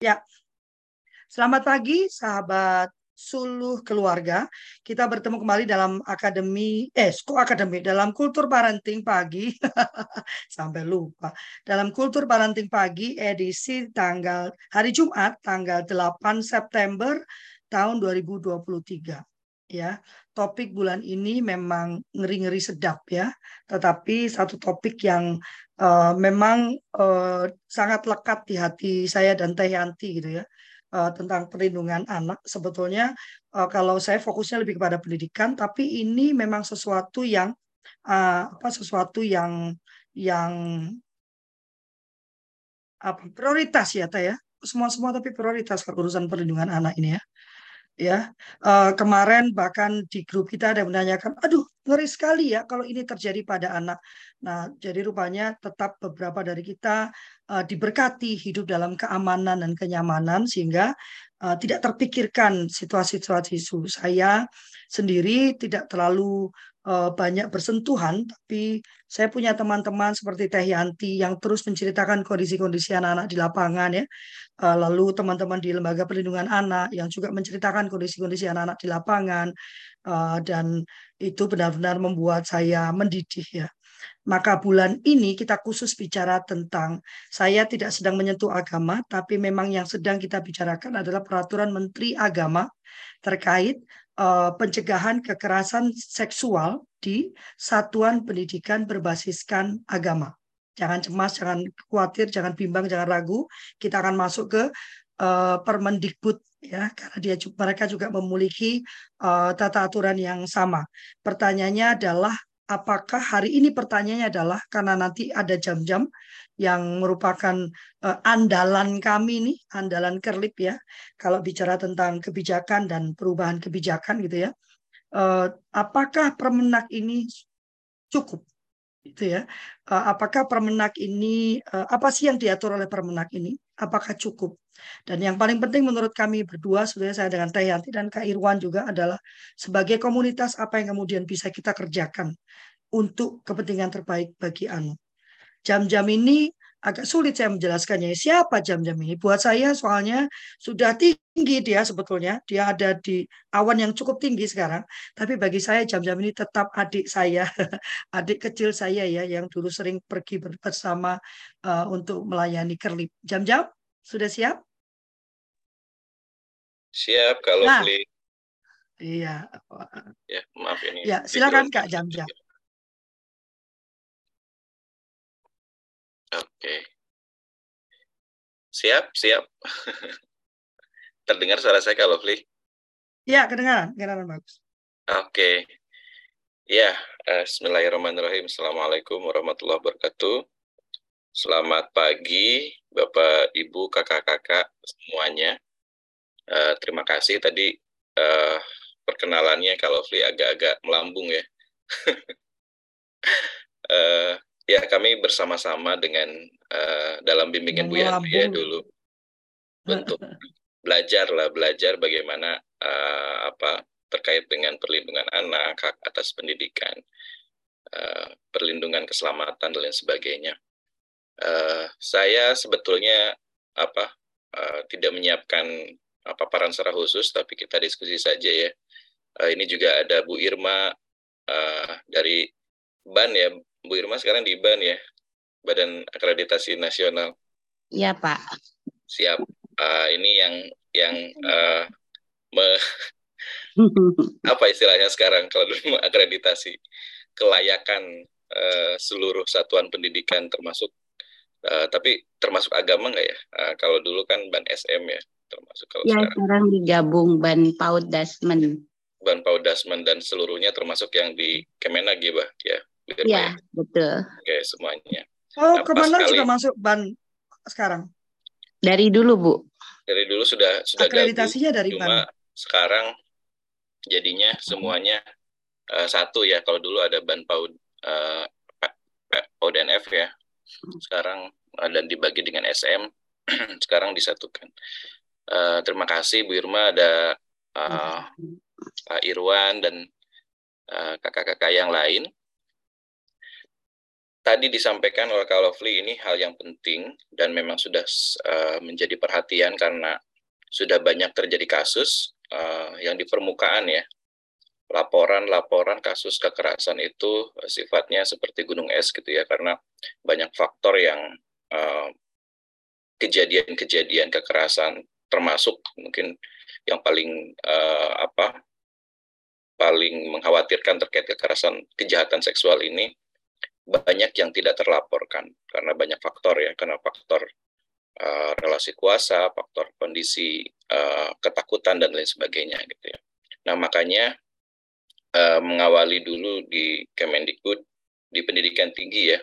Ya, selamat pagi sahabat suluh keluarga. Kita bertemu kembali dalam akademi, eh, kok akademi, dalam kultur parenting pagi. Sampai lupa. Dalam kultur parenting pagi edisi tanggal hari Jumat tanggal 8 September tahun 2023 ya. Topik bulan ini memang ngeri-ngeri sedap ya, tetapi satu topik yang uh, memang uh, sangat lekat di hati saya dan Teh Yanti gitu ya uh, tentang perlindungan anak. Sebetulnya uh, kalau saya fokusnya lebih kepada pendidikan, tapi ini memang sesuatu yang uh, apa sesuatu yang yang apa prioritas ya Teh ya. Semua semua tapi prioritas urusan perlindungan anak ini ya ya. Uh, kemarin bahkan di grup kita ada yang menanyakan aduh ngeri sekali ya kalau ini terjadi pada anak. Nah jadi rupanya tetap beberapa dari kita uh, diberkati hidup dalam keamanan dan kenyamanan sehingga uh, tidak terpikirkan situasi-situasi itu saya sendiri tidak terlalu uh, banyak bersentuhan tapi saya punya teman-teman seperti Teh Yanti yang terus menceritakan kondisi-kondisi anak-anak di lapangan ya lalu teman-teman di lembaga perlindungan anak yang juga menceritakan kondisi-kondisi anak-anak di lapangan eh, dan itu benar-benar membuat saya mendidih ya. Maka bulan ini kita khusus bicara tentang saya tidak sedang menyentuh agama, tapi memang yang sedang kita bicarakan adalah peraturan Menteri Agama terkait uh, pencegahan kekerasan seksual di satuan pendidikan berbasiskan agama. Jangan cemas, jangan khawatir, jangan bimbang, jangan ragu. Kita akan masuk ke uh, Permendikbud ya karena dia mereka juga memiliki uh, tata aturan yang sama. Pertanyaannya adalah apakah hari ini pertanyaannya adalah karena nanti ada jam-jam yang merupakan uh, andalan kami nih, andalan kerlip ya. Kalau bicara tentang kebijakan dan perubahan kebijakan gitu ya. Uh, apakah Permenak ini cukup itu ya. Eh, apakah permenak ini eh, apa sih yang diatur oleh permenak ini? Apakah cukup? Dan yang paling penting menurut kami berdua sudah saya dengan Teh Yanti dan Kak Irwan juga adalah sebagai komunitas apa yang kemudian bisa kita kerjakan untuk kepentingan terbaik bagi anu. Jam-jam ini agak sulit saya menjelaskannya. Siapa jam-jam ini? Buat saya soalnya sudah tinggi dia sebetulnya. Dia ada di awan yang cukup tinggi sekarang. Tapi bagi saya jam-jam ini tetap adik saya, adik kecil saya ya yang dulu sering pergi bersama uh, untuk melayani kerlip. Jam-jam sudah siap? Siap kalau nah, Iya. Ya, maaf ini. Ya, silakan Kak Jam-jam. Oke. Siap, siap. Terdengar suara saya kalau Lovely? Ya, kedengaran, kedengaran bagus. Oke. Ya, eh, Bismillahirrahmanirrahim. Assalamualaikum warahmatullahi wabarakatuh. Selamat pagi, Bapak, Ibu, kakak-kakak semuanya. Uh, terima kasih tadi uh, perkenalannya kalau Lovely agak-agak melambung ya. uh, Ya, kami bersama-sama dengan uh, dalam bimbingan Bu Yanti ya dulu untuk belajar lah belajar bagaimana uh, apa terkait dengan perlindungan anak, hak atas pendidikan, uh, perlindungan keselamatan dan lain sebagainya. Uh, saya sebetulnya apa uh, tidak menyiapkan apa paparan secara khusus, tapi kita diskusi saja ya. Uh, ini juga ada Bu Irma uh, dari BAN ya, Bu Irma sekarang di BAN ya, Badan Akreditasi Nasional. Iya Pak. Siap. Uh, ini yang yang uh, me, apa istilahnya sekarang kalau dulu akreditasi kelayakan uh, seluruh satuan pendidikan termasuk uh, tapi termasuk agama nggak ya? Uh, kalau dulu kan ban SM ya termasuk kalau ya, sekarang. sekarang digabung ban PAUD Dasmen. Ban PAUD Dasmen dan seluruhnya termasuk yang di Kemenag ya, ya Iya, betul. Oke, semuanya. Oh, nah, ke mana juga masuk ban sekarang? Dari dulu, Bu. Dari dulu sudah sudah Akreditasinya dari Cuma ban. sekarang jadinya semuanya uh, satu ya. Kalau dulu ada ban PAUD uh, PAUD-NF ya. Sekarang uh, dan dibagi dengan SM. sekarang disatukan. Uh, terima kasih Bu Irma ada uh, Pak Irwan dan kakak-kakak uh, yang lain tadi disampaikan oleh Kak Lovely ini hal yang penting dan memang sudah uh, menjadi perhatian karena sudah banyak terjadi kasus uh, yang di permukaan ya. Laporan-laporan kasus kekerasan itu sifatnya seperti gunung es gitu ya karena banyak faktor yang kejadian-kejadian uh, kekerasan termasuk mungkin yang paling uh, apa paling mengkhawatirkan terkait kekerasan kejahatan seksual ini banyak yang tidak terlaporkan karena banyak faktor ya karena faktor uh, relasi kuasa faktor kondisi uh, ketakutan dan lain sebagainya gitu ya nah makanya uh, mengawali dulu di Kemendikbud di pendidikan tinggi ya.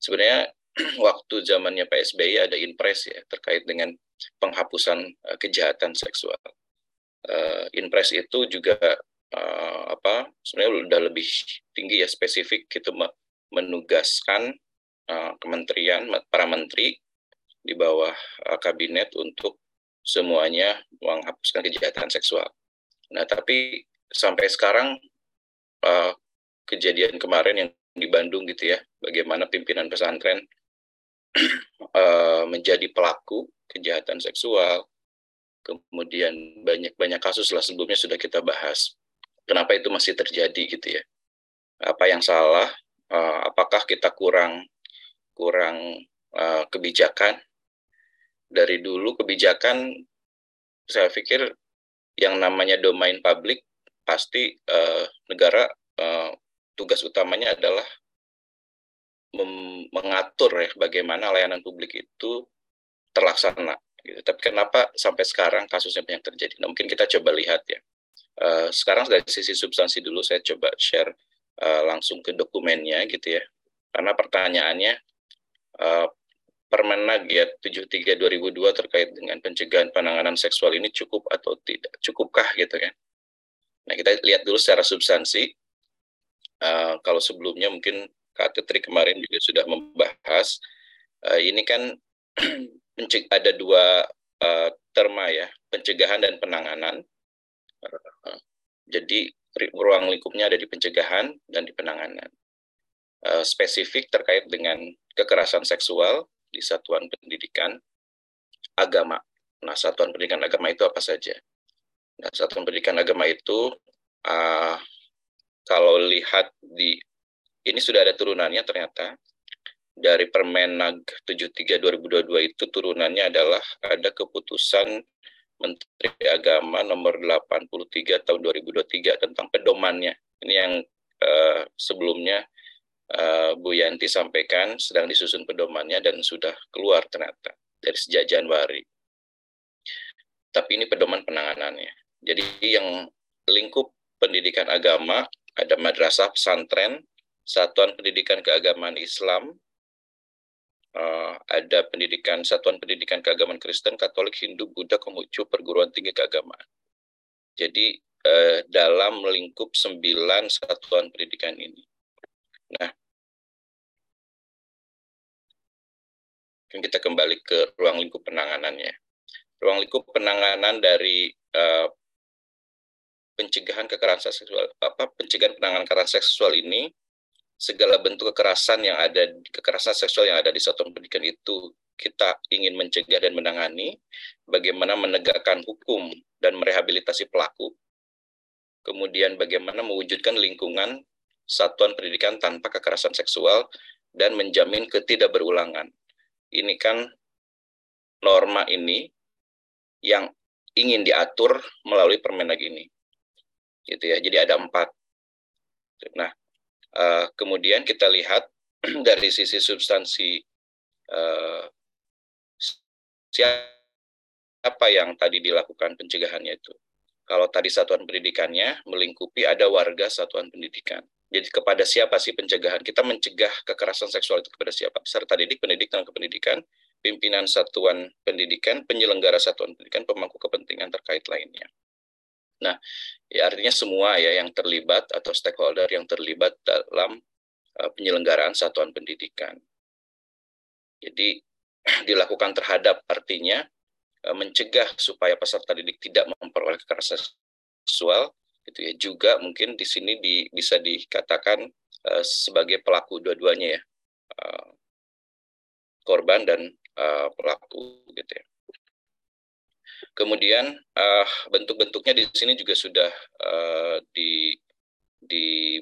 Sebenarnya waktu zamannya Pak SBY ada impres ya terkait dengan penghapusan uh, kejahatan seksual. Uh, impres itu juga uh, apa sebenarnya sudah lebih tinggi ya spesifik gitu menugaskan uh, kementerian para menteri di bawah uh, kabinet untuk semuanya menghapuskan kejahatan seksual. Nah, tapi sampai sekarang uh, kejadian kemarin yang di Bandung gitu ya, bagaimana pimpinan pesantren uh, menjadi pelaku kejahatan seksual, kemudian banyak-banyak kasus lah sebelumnya sudah kita bahas. Kenapa itu masih terjadi gitu ya? Apa yang salah? Uh, apakah kita kurang kurang uh, kebijakan? Dari dulu kebijakan saya pikir yang namanya domain publik pasti uh, negara uh, tugas utamanya adalah mengatur ya bagaimana layanan publik itu terlaksana. Gitu. Tapi kenapa sampai sekarang kasusnya banyak terjadi? Nah, mungkin kita coba lihat ya. Uh, sekarang dari sisi substansi dulu saya coba share uh, langsung ke dokumennya gitu ya. Karena pertanyaannya uh, Permenag ya 73 2002 terkait dengan pencegahan penanganan seksual ini cukup atau tidak? Cukupkah gitu kan? Nah, kita lihat dulu secara substansi. Uh, kalau sebelumnya mungkin Kak Tetri kemarin juga sudah membahas, ini kan ada dua terma ya, pencegahan dan penanganan. Jadi ruang lingkupnya ada di pencegahan dan di penanganan. Uh, spesifik terkait dengan kekerasan seksual di satuan pendidikan agama. Nah, satuan pendidikan agama itu apa saja? Nah, satuan pendidikan agama itu uh, kalau lihat di ini sudah ada turunannya ternyata dari Permenag 73 2022 itu turunannya adalah ada keputusan Menteri Agama nomor 83 tahun 2023 tentang pedomannya. Ini yang uh, sebelumnya uh, Bu Yanti sampaikan sedang disusun pedomannya dan sudah keluar ternyata dari sejak Januari. Tapi ini pedoman penanganannya. Jadi yang lingkup pendidikan agama ada madrasah pesantren, satuan pendidikan keagamaan Islam, uh, ada pendidikan satuan pendidikan keagamaan Kristen, Katolik, Hindu, Buddha, Konghucu, perguruan tinggi keagamaan. Jadi uh, dalam lingkup sembilan satuan pendidikan ini. Nah, kita kembali ke ruang lingkup penanganannya. Ruang lingkup penanganan dari uh, pencegahan kekerasan seksual apa pencegahan penanganan kekerasan seksual ini segala bentuk kekerasan yang ada kekerasan seksual yang ada di satuan pendidikan itu kita ingin mencegah dan menangani bagaimana menegakkan hukum dan merehabilitasi pelaku kemudian bagaimana mewujudkan lingkungan satuan pendidikan tanpa kekerasan seksual dan menjamin ketidakberulangan ini kan norma ini yang ingin diatur melalui Permendag ini gitu ya. Jadi ada empat. Nah, uh, kemudian kita lihat dari sisi substansi uh, siapa yang tadi dilakukan pencegahannya itu. Kalau tadi satuan pendidikannya melingkupi ada warga satuan pendidikan. Jadi kepada siapa sih pencegahan? Kita mencegah kekerasan seksual itu kepada siapa? Peserta didik, pendidikan, kependidikan, pimpinan satuan pendidikan, penyelenggara satuan pendidikan, pemangku kepentingan terkait lainnya. Nah, ya artinya semua ya yang terlibat atau stakeholder yang terlibat dalam uh, penyelenggaraan satuan pendidikan. Jadi dilakukan terhadap artinya uh, mencegah supaya peserta didik tidak memperoleh kekerasan seksual gitu ya juga mungkin di sini di, bisa dikatakan uh, sebagai pelaku dua-duanya ya uh, korban dan uh, pelaku gitu ya. Kemudian uh, bentuk-bentuknya di sini juga sudah uh, di di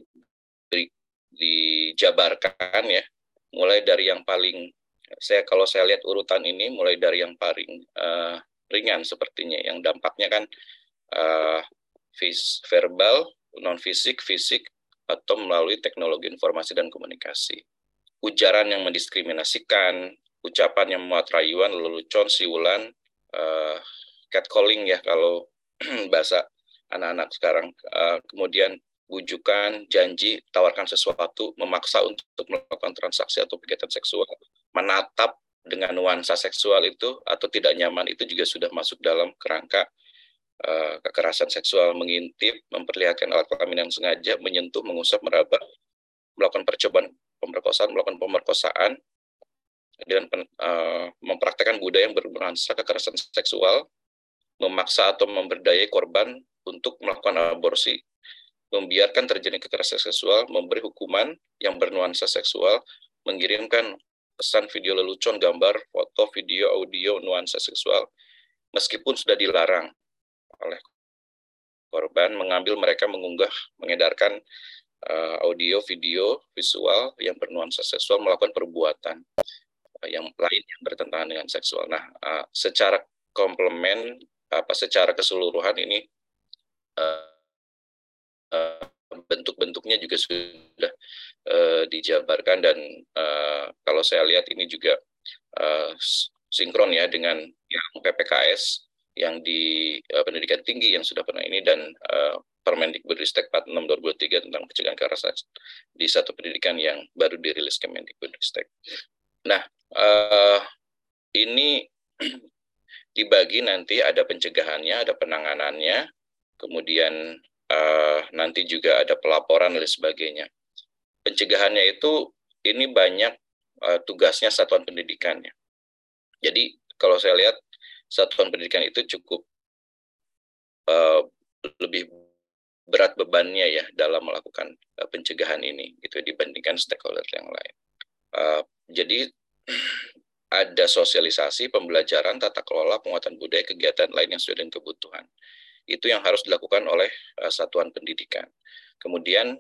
dijabarkan ya, mulai dari yang paling saya kalau saya lihat urutan ini mulai dari yang paling uh, ringan sepertinya, yang dampaknya kan uh, vis, verbal, non fisik, fisik atau melalui teknologi informasi dan komunikasi. Ujaran yang mendiskriminasikan, ucapan yang memuat rayuan, lelucon, siulan, uh, catcalling ya kalau bahasa anak-anak sekarang. Uh, kemudian bujukan, janji, tawarkan sesuatu, memaksa untuk melakukan transaksi atau kegiatan seksual, menatap dengan nuansa seksual itu atau tidak nyaman itu juga sudah masuk dalam kerangka uh, kekerasan seksual, mengintip, memperlihatkan alat kelamin yang sengaja, menyentuh, mengusap, meraba, melakukan percobaan pemerkosaan, melakukan pemerkosaan, dan uh, mempraktekkan budaya yang bernuansa kekerasan seksual, memaksa atau memberdayai korban untuk melakukan aborsi, membiarkan terjadi kekerasan seksual, memberi hukuman yang bernuansa seksual, mengirimkan pesan video lelucon, gambar, foto, video, audio, nuansa seksual, meskipun sudah dilarang oleh korban, mengambil mereka mengunggah, mengedarkan uh, audio, video, visual yang bernuansa seksual, melakukan perbuatan uh, yang lain yang bertentangan dengan seksual. Nah, uh, secara komplement apa secara keseluruhan ini uh, uh, bentuk-bentuknya juga sudah uh, dijabarkan dan uh, kalau saya lihat ini juga uh, sinkron ya dengan yang PPKS yang di uh, pendidikan tinggi yang sudah pernah ini dan uh, Permendikbudristek 46 2023 tentang pencegahan kekerasan di satu pendidikan yang baru dirilis Kemendikbudristek. Nah, uh, ini dibagi nanti ada pencegahannya, ada penanganannya, kemudian uh, nanti juga ada pelaporan dan sebagainya. Pencegahannya itu ini banyak uh, tugasnya satuan pendidikannya. Jadi kalau saya lihat satuan pendidikan itu cukup uh, lebih berat bebannya ya dalam melakukan uh, pencegahan ini gitu dibandingkan stakeholder yang lain. Uh, jadi ada sosialisasi, pembelajaran, tata kelola, penguatan budaya, kegiatan lain yang sesuai dengan kebutuhan. Itu yang harus dilakukan oleh uh, satuan pendidikan. Kemudian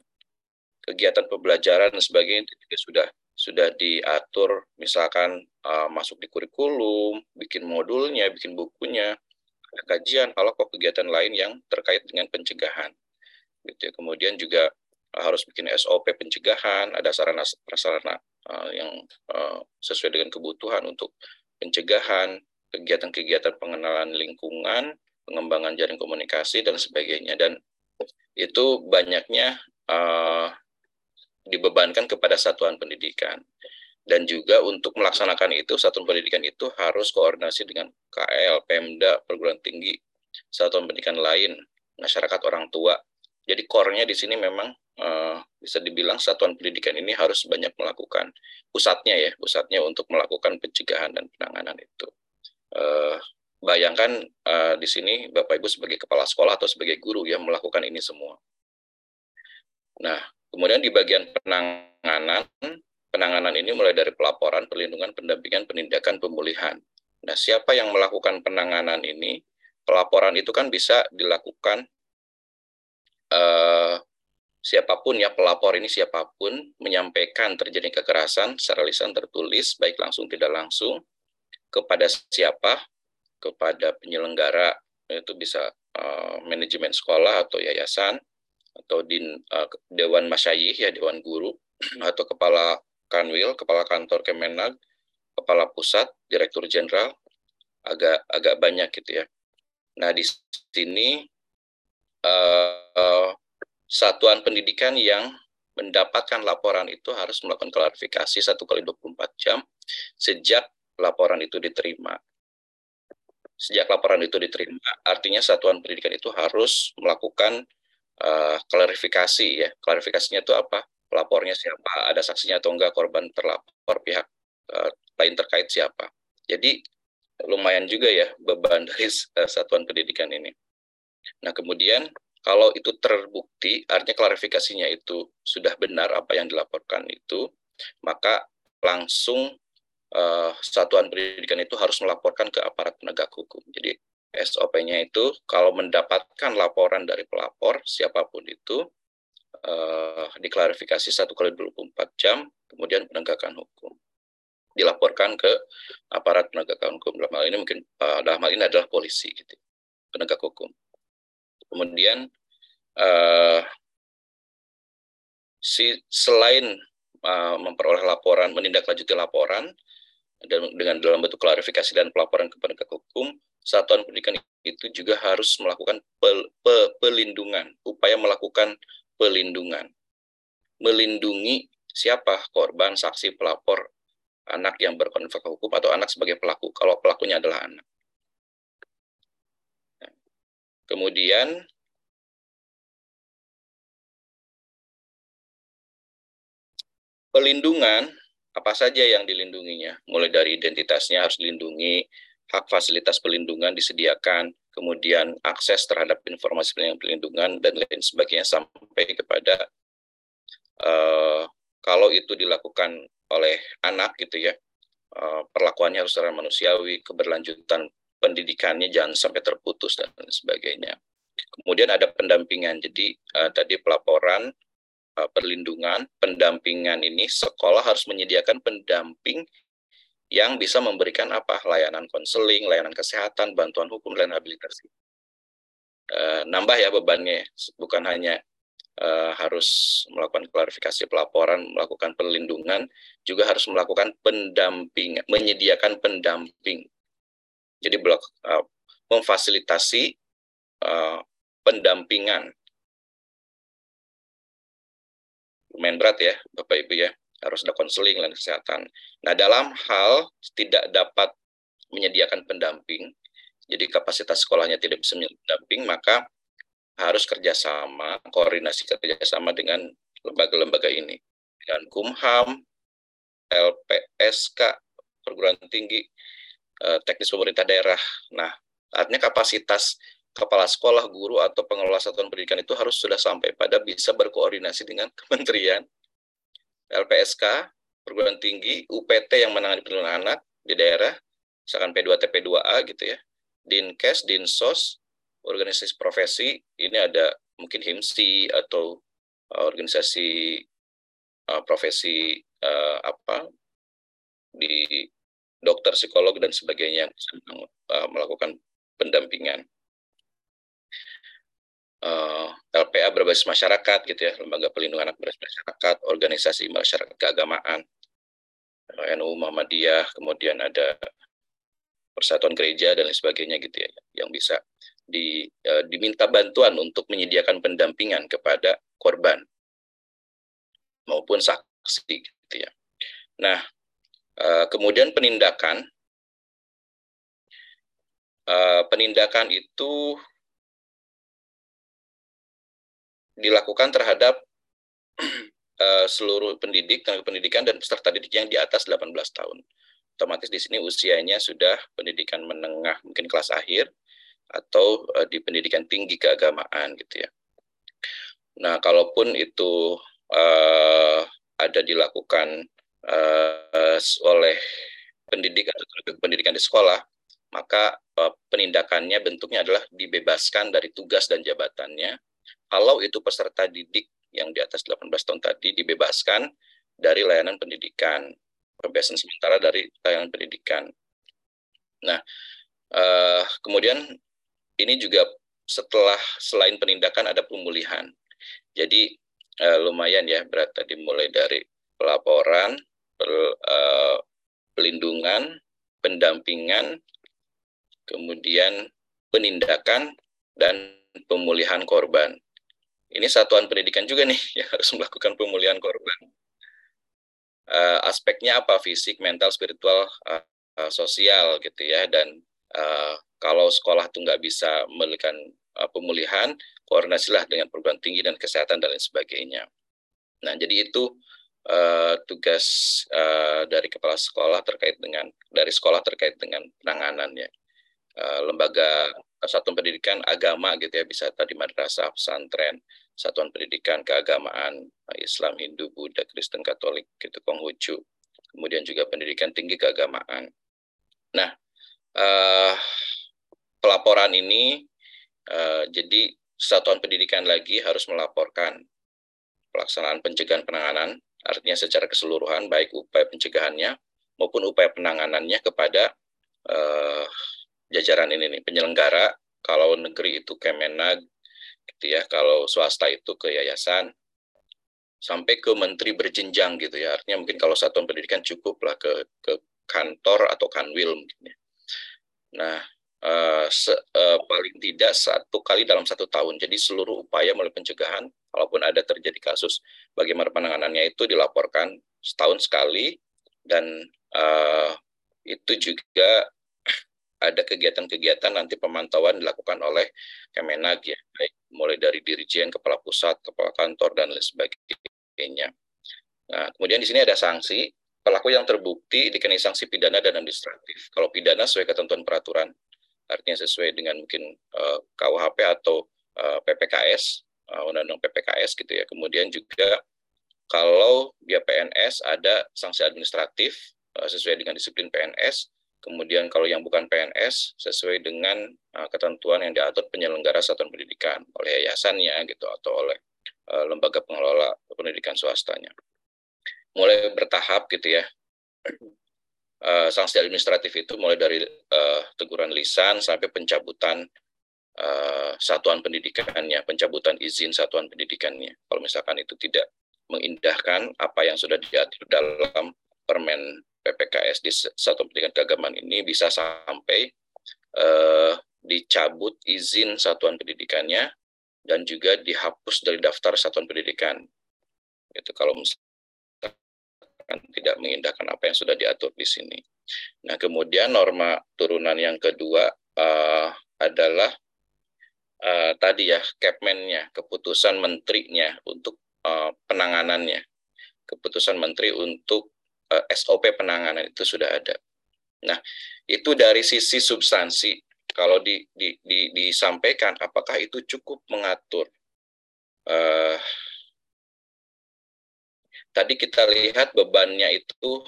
kegiatan pembelajaran dan sebagainya juga sudah sudah diatur, misalkan uh, masuk di kurikulum, bikin modulnya, bikin bukunya, kajian, kalau kok kegiatan lain yang terkait dengan pencegahan. Gitu. Ya. Kemudian juga harus bikin SOP pencegahan, ada sarana prasarana uh, yang uh, sesuai dengan kebutuhan untuk pencegahan, kegiatan-kegiatan pengenalan lingkungan, pengembangan jaring komunikasi dan sebagainya dan itu banyaknya uh, dibebankan kepada satuan pendidikan dan juga untuk melaksanakan itu satuan pendidikan itu harus koordinasi dengan KL, Pemda, perguruan tinggi, satuan pendidikan lain, masyarakat orang tua. Jadi core-nya di sini memang uh, bisa dibilang satuan pendidikan ini harus banyak melakukan pusatnya ya, pusatnya untuk melakukan pencegahan dan penanganan itu. Uh, bayangkan uh, di sini Bapak Ibu sebagai kepala sekolah atau sebagai guru yang melakukan ini semua. Nah, kemudian di bagian penanganan, penanganan ini mulai dari pelaporan, perlindungan, pendampingan, penindakan, pemulihan. Nah, siapa yang melakukan penanganan ini? Pelaporan itu kan bisa dilakukan uh, siapa pun ya pelapor ini siapa pun menyampaikan terjadi kekerasan secara lisan tertulis baik langsung tidak langsung kepada siapa? Kepada penyelenggara itu bisa uh, manajemen sekolah atau yayasan atau din uh, dewan masyayikh ya dewan guru atau kepala kanwil kepala kantor Kemenag kepala pusat direktur jenderal agak agak banyak gitu ya. Nah di sini uh, satuan pendidikan yang mendapatkan laporan itu harus melakukan klarifikasi satu kali 24 jam sejak laporan itu diterima. Sejak laporan itu diterima, artinya satuan pendidikan itu harus melakukan uh, klarifikasi ya. Klarifikasinya itu apa? Pelapornya siapa? Ada saksinya atau enggak? Korban terlapor pihak uh, lain terkait siapa? Jadi lumayan juga ya beban dari uh, satuan pendidikan ini. Nah kemudian kalau itu terbukti, artinya klarifikasinya itu sudah benar apa yang dilaporkan itu, maka langsung uh, satuan pendidikan itu harus melaporkan ke aparat penegak hukum. Jadi SOP-nya itu kalau mendapatkan laporan dari pelapor siapa pun itu uh, diklarifikasi satu kali 24 jam, kemudian penegakan hukum. Dilaporkan ke aparat penegakan hukum. Dalam hal ini mungkin uh, dalam hal ini adalah polisi gitu penegak hukum kemudian uh, si selain uh, memperoleh laporan menindaklanjuti laporan dan dengan dalam bentuk klarifikasi dan pelaporan ke penegak hukum satuan pendidikan itu juga harus melakukan pel, pe, pelindungan, upaya melakukan pelindungan, melindungi siapa? Korban, saksi, pelapor, anak yang berkonflik hukum atau anak sebagai pelaku, kalau pelakunya adalah anak. Kemudian pelindungan apa saja yang dilindunginya, mulai dari identitasnya harus dilindungi, hak fasilitas pelindungan disediakan, kemudian akses terhadap informasi pelindungan dan lain sebagainya sampai kepada uh, kalau itu dilakukan oleh anak gitu ya uh, perlakuannya harus secara manusiawi, keberlanjutan pendidikannya jangan sampai terputus dan sebagainya. Kemudian ada pendampingan, jadi uh, tadi pelaporan uh, perlindungan, pendampingan ini sekolah harus menyediakan pendamping yang bisa memberikan apa layanan konseling, layanan kesehatan, bantuan hukum, dan rehabilitasi. E, nambah ya bebannya, bukan hanya e, harus melakukan klarifikasi pelaporan, melakukan perlindungan, juga harus melakukan pendamping, menyediakan pendamping. Jadi blok e, memfasilitasi e, pendampingan. Lumayan berat ya, Bapak Ibu ya harus ada konseling dan kesehatan. Nah, dalam hal tidak dapat menyediakan pendamping, jadi kapasitas sekolahnya tidak bisa mendamping, maka harus kerjasama, koordinasi kerjasama dengan lembaga-lembaga ini. Dengan Kumham, LPSK, perguruan tinggi, eh, teknis pemerintah daerah. Nah, artinya kapasitas kepala sekolah, guru, atau pengelola satuan pendidikan itu harus sudah sampai pada bisa berkoordinasi dengan kementerian, LPSK, perguruan tinggi, UPT yang menangani perlindungan anak di daerah, misalkan P2T, P2A gitu ya, Dinkes, Dinsos, organisasi profesi, ini ada mungkin HIMSI atau uh, organisasi uh, profesi apa di dokter, psikolog dan sebagainya yang bisa uh, melakukan pendampingan uh, LPA berbasis masyarakat gitu ya, lembaga pelindungan anak berbasis masyarakat, organisasi masyarakat keagamaan, uh, NU Muhammadiyah, kemudian ada persatuan gereja dan lain sebagainya gitu ya, yang bisa di, uh, diminta bantuan untuk menyediakan pendampingan kepada korban maupun saksi gitu ya. Nah, uh, kemudian penindakan uh, penindakan itu dilakukan terhadap uh, seluruh pendidik, tenaga pendidikan dan peserta didik yang di atas 18 tahun. Otomatis di sini usianya sudah pendidikan menengah, mungkin kelas akhir atau di pendidikan tinggi keagamaan gitu ya. Nah, kalaupun itu ada dilakukan uh, oleh pendidik atau pendidikan di sekolah, maka uh, penindakannya bentuknya adalah dibebaskan dari tugas dan jabatannya kalau itu peserta didik yang di atas 18 tahun tadi dibebaskan dari layanan pendidikan, pembebasan sementara dari layanan pendidikan. Nah, uh, kemudian ini juga setelah selain penindakan ada pemulihan. Jadi uh, lumayan ya berat tadi mulai dari pelaporan, per, uh, pelindungan, pendampingan, kemudian penindakan dan pemulihan korban ini satuan pendidikan juga nih yang harus melakukan pemulihan korban. Uh, aspeknya apa? Fisik, mental, spiritual, uh, uh, sosial gitu ya. Dan uh, kalau sekolah tuh nggak bisa memberikan uh, pemulihan, koordinasilah dengan perguruan tinggi dan kesehatan dan lain sebagainya. Nah, jadi itu uh, tugas uh, dari kepala sekolah terkait dengan dari sekolah terkait dengan penanganannya. Uh, lembaga satuan pendidikan agama gitu ya bisa tadi madrasah pesantren satuan pendidikan keagamaan Islam Hindu Buddha Kristen Katolik gitu Konghucu kemudian juga pendidikan tinggi keagamaan. Nah, uh, pelaporan ini uh, jadi satuan pendidikan lagi harus melaporkan pelaksanaan pencegahan penanganan, artinya secara keseluruhan baik upaya pencegahannya maupun upaya penanganannya kepada uh, jajaran ini nih penyelenggara. Kalau negeri itu Kemenag, gitu ya. Kalau swasta itu ke yayasan, sampai ke menteri berjenjang gitu ya. Artinya mungkin kalau satuan pendidikan cukup lah ke ke kantor atau kanwil mungkin ya. Nah, uh, se, uh, paling tidak satu kali dalam satu tahun. Jadi seluruh upaya mulai pencegahan, walaupun ada terjadi kasus, bagaimana penanganannya itu dilaporkan setahun sekali dan uh, itu juga ada kegiatan-kegiatan nanti pemantauan dilakukan oleh Kemenag ya, baik mulai dari dirjen, kepala pusat, kepala kantor dan lain sebagainya. Nah, kemudian di sini ada sanksi pelaku yang terbukti dikenai sanksi pidana dan administratif. Kalau pidana sesuai ketentuan peraturan, artinya sesuai dengan mungkin uh, eh, KUHP atau uh, eh, PPKS, uh, eh, undang-undang PPKS gitu ya. Kemudian juga kalau dia PNS ada sanksi administratif uh, sesuai dengan disiplin PNS Kemudian kalau yang bukan PNS sesuai dengan uh, ketentuan yang diatur penyelenggara satuan pendidikan oleh yayasannya gitu atau oleh uh, lembaga pengelola pendidikan swastanya. Mulai bertahap gitu ya. Uh, sanksi administratif itu mulai dari uh, teguran lisan sampai pencabutan uh, satuan pendidikannya, pencabutan izin satuan pendidikannya. Kalau misalkan itu tidak mengindahkan apa yang sudah diatur dalam Permen PPKS di satu pendidikan keagamaan ini bisa sampai uh, dicabut izin satuan pendidikannya dan juga dihapus dari daftar satuan pendidikan. Itu kalau misalkan tidak mengindahkan apa yang sudah diatur di sini. Nah, kemudian norma turunan yang kedua uh, adalah uh, tadi ya Kepmennya, keputusan menterinya untuk uh, penanganannya, keputusan menteri untuk uh, SOP penanganan itu sudah ada. Nah, itu dari sisi substansi. Kalau di, di, di, disampaikan, apakah itu cukup mengatur? Uh, tadi kita lihat bebannya itu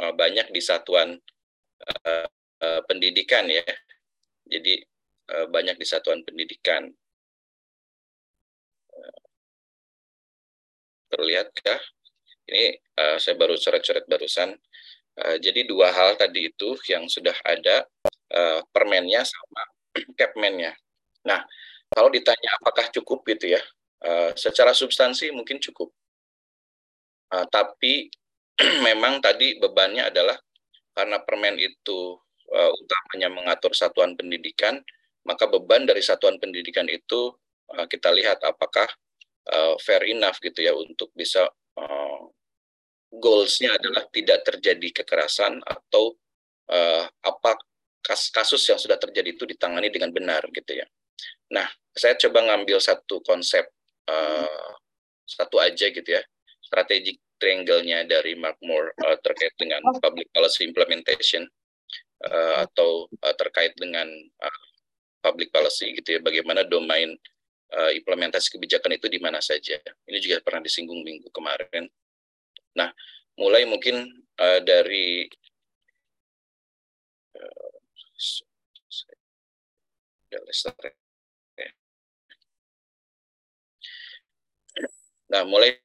uh, banyak di satuan uh, uh, pendidikan ya. Jadi uh, banyak di satuan pendidikan. Terlihatkah? Ini uh, saya baru coret-coret barusan. Uh, jadi dua hal tadi itu yang sudah ada uh, permennya sama capmennya. Nah, kalau ditanya apakah cukup gitu ya, uh, secara substansi mungkin cukup. Uh, tapi memang tadi bebannya adalah karena permen itu uh, utamanya mengatur satuan pendidikan, maka beban dari satuan pendidikan itu uh, kita lihat apakah uh, fair enough gitu ya untuk bisa uh, goalsnya adalah tidak terjadi kekerasan atau uh, apa kasus yang sudah terjadi itu ditangani dengan benar gitu ya. Nah, saya coba ngambil satu konsep uh, satu aja gitu ya, strategic triangle-nya dari Mark Moore uh, terkait dengan public policy implementation uh, atau uh, terkait dengan uh, public policy gitu ya, bagaimana domain uh, implementasi kebijakan itu di mana saja. Ini juga pernah disinggung minggu kemarin. Nah, mulai mungkin uh, dari uh, Nah, mulai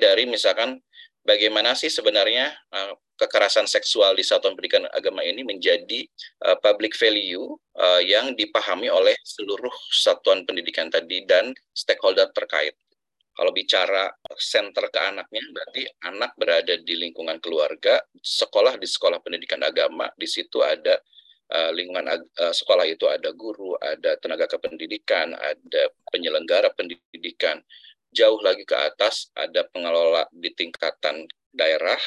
dari misalkan bagaimana sih sebenarnya uh, kekerasan seksual di satuan pendidikan agama ini menjadi uh, public value uh, yang dipahami oleh seluruh satuan pendidikan tadi dan stakeholder terkait. Kalau bicara center ke anaknya, berarti anak berada di lingkungan keluarga, sekolah di sekolah pendidikan agama, di situ ada lingkungan sekolah itu ada guru, ada tenaga kependidikan, ada penyelenggara pendidikan. Jauh lagi ke atas ada pengelola di tingkatan daerah.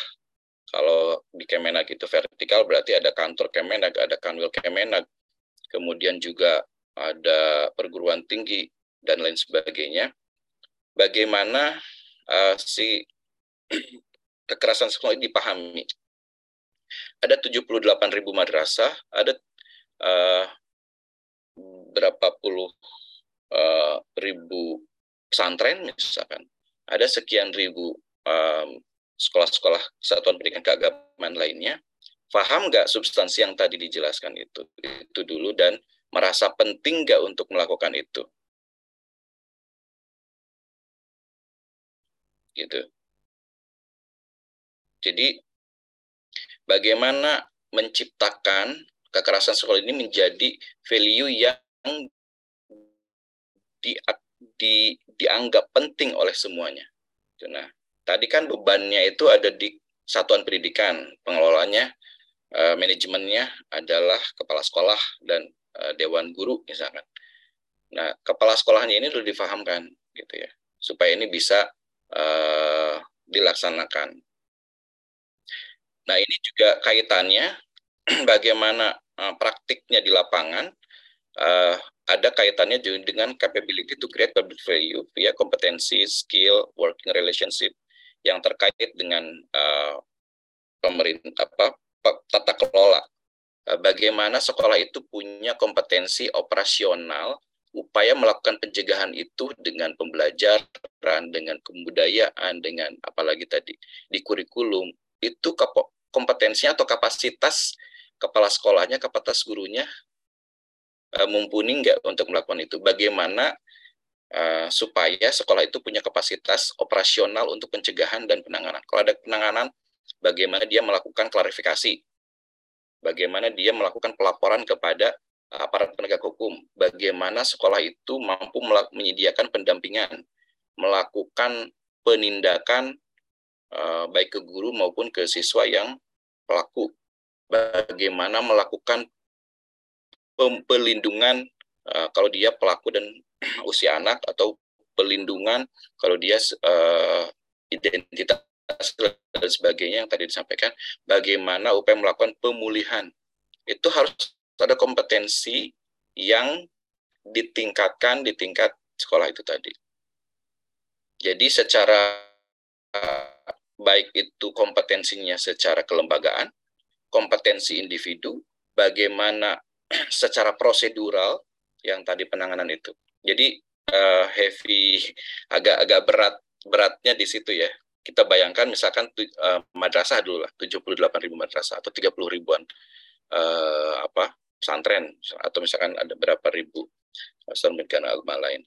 Kalau di Kemenag itu vertikal berarti ada kantor Kemenag, ada kanwil Kemenag. Kemudian juga ada perguruan tinggi dan lain sebagainya bagaimana uh, si kekerasan seksual ini dipahami. Ada 78 ribu madrasah, ada uh, berapa puluh uh, ribu pesantren misalkan, ada sekian ribu um, sekolah-sekolah satuan pendidikan keagamaan lainnya paham nggak substansi yang tadi dijelaskan itu itu dulu dan merasa penting nggak untuk melakukan itu? Gitu. Jadi bagaimana menciptakan kekerasan sekolah ini menjadi value yang di, di, dianggap penting oleh semuanya. Nah, tadi kan bebannya itu ada di satuan pendidikan, pengelolanya, uh, manajemennya adalah kepala sekolah dan uh, dewan guru misalkan. Nah, kepala sekolahnya ini sudah difahamkan gitu ya, supaya ini bisa uh, dilaksanakan. Nah, ini juga kaitannya bagaimana praktiknya di lapangan uh, ada kaitannya juga dengan capability to create public value via kompetensi, skill, working relationship yang terkait dengan uh, pemerintah apa tata kelola. Uh, bagaimana sekolah itu punya kompetensi operasional upaya melakukan pencegahan itu dengan pembelajaran, dengan kebudayaan, dengan apalagi tadi di kurikulum itu kompetensinya atau kapasitas kepala sekolahnya, kapasitas gurunya uh, mumpuni nggak untuk melakukan itu? Bagaimana uh, supaya sekolah itu punya kapasitas operasional untuk pencegahan dan penanganan? Kalau ada penanganan, bagaimana dia melakukan klarifikasi? Bagaimana dia melakukan pelaporan kepada aparat penegak hukum? Bagaimana sekolah itu mampu menyediakan pendampingan, melakukan penindakan uh, baik ke guru maupun ke siswa yang pelaku? Bagaimana melakukan pelindungan uh, kalau dia pelaku dan usia anak atau pelindungan kalau dia uh, identitas dan sebagainya yang tadi disampaikan bagaimana upaya melakukan pemulihan. Itu harus ada kompetensi yang ditingkatkan di tingkat sekolah itu tadi. Jadi secara uh, baik itu kompetensinya secara kelembagaan kompetensi individu bagaimana secara prosedural yang tadi penanganan itu. Jadi uh, heavy agak-agak berat beratnya di situ ya. Kita bayangkan misalkan uh, madrasah dulu lah, 78 ribu madrasah atau 30 ribuan uh, apa pesantren atau misalkan ada berapa ribu pesantren agama lain.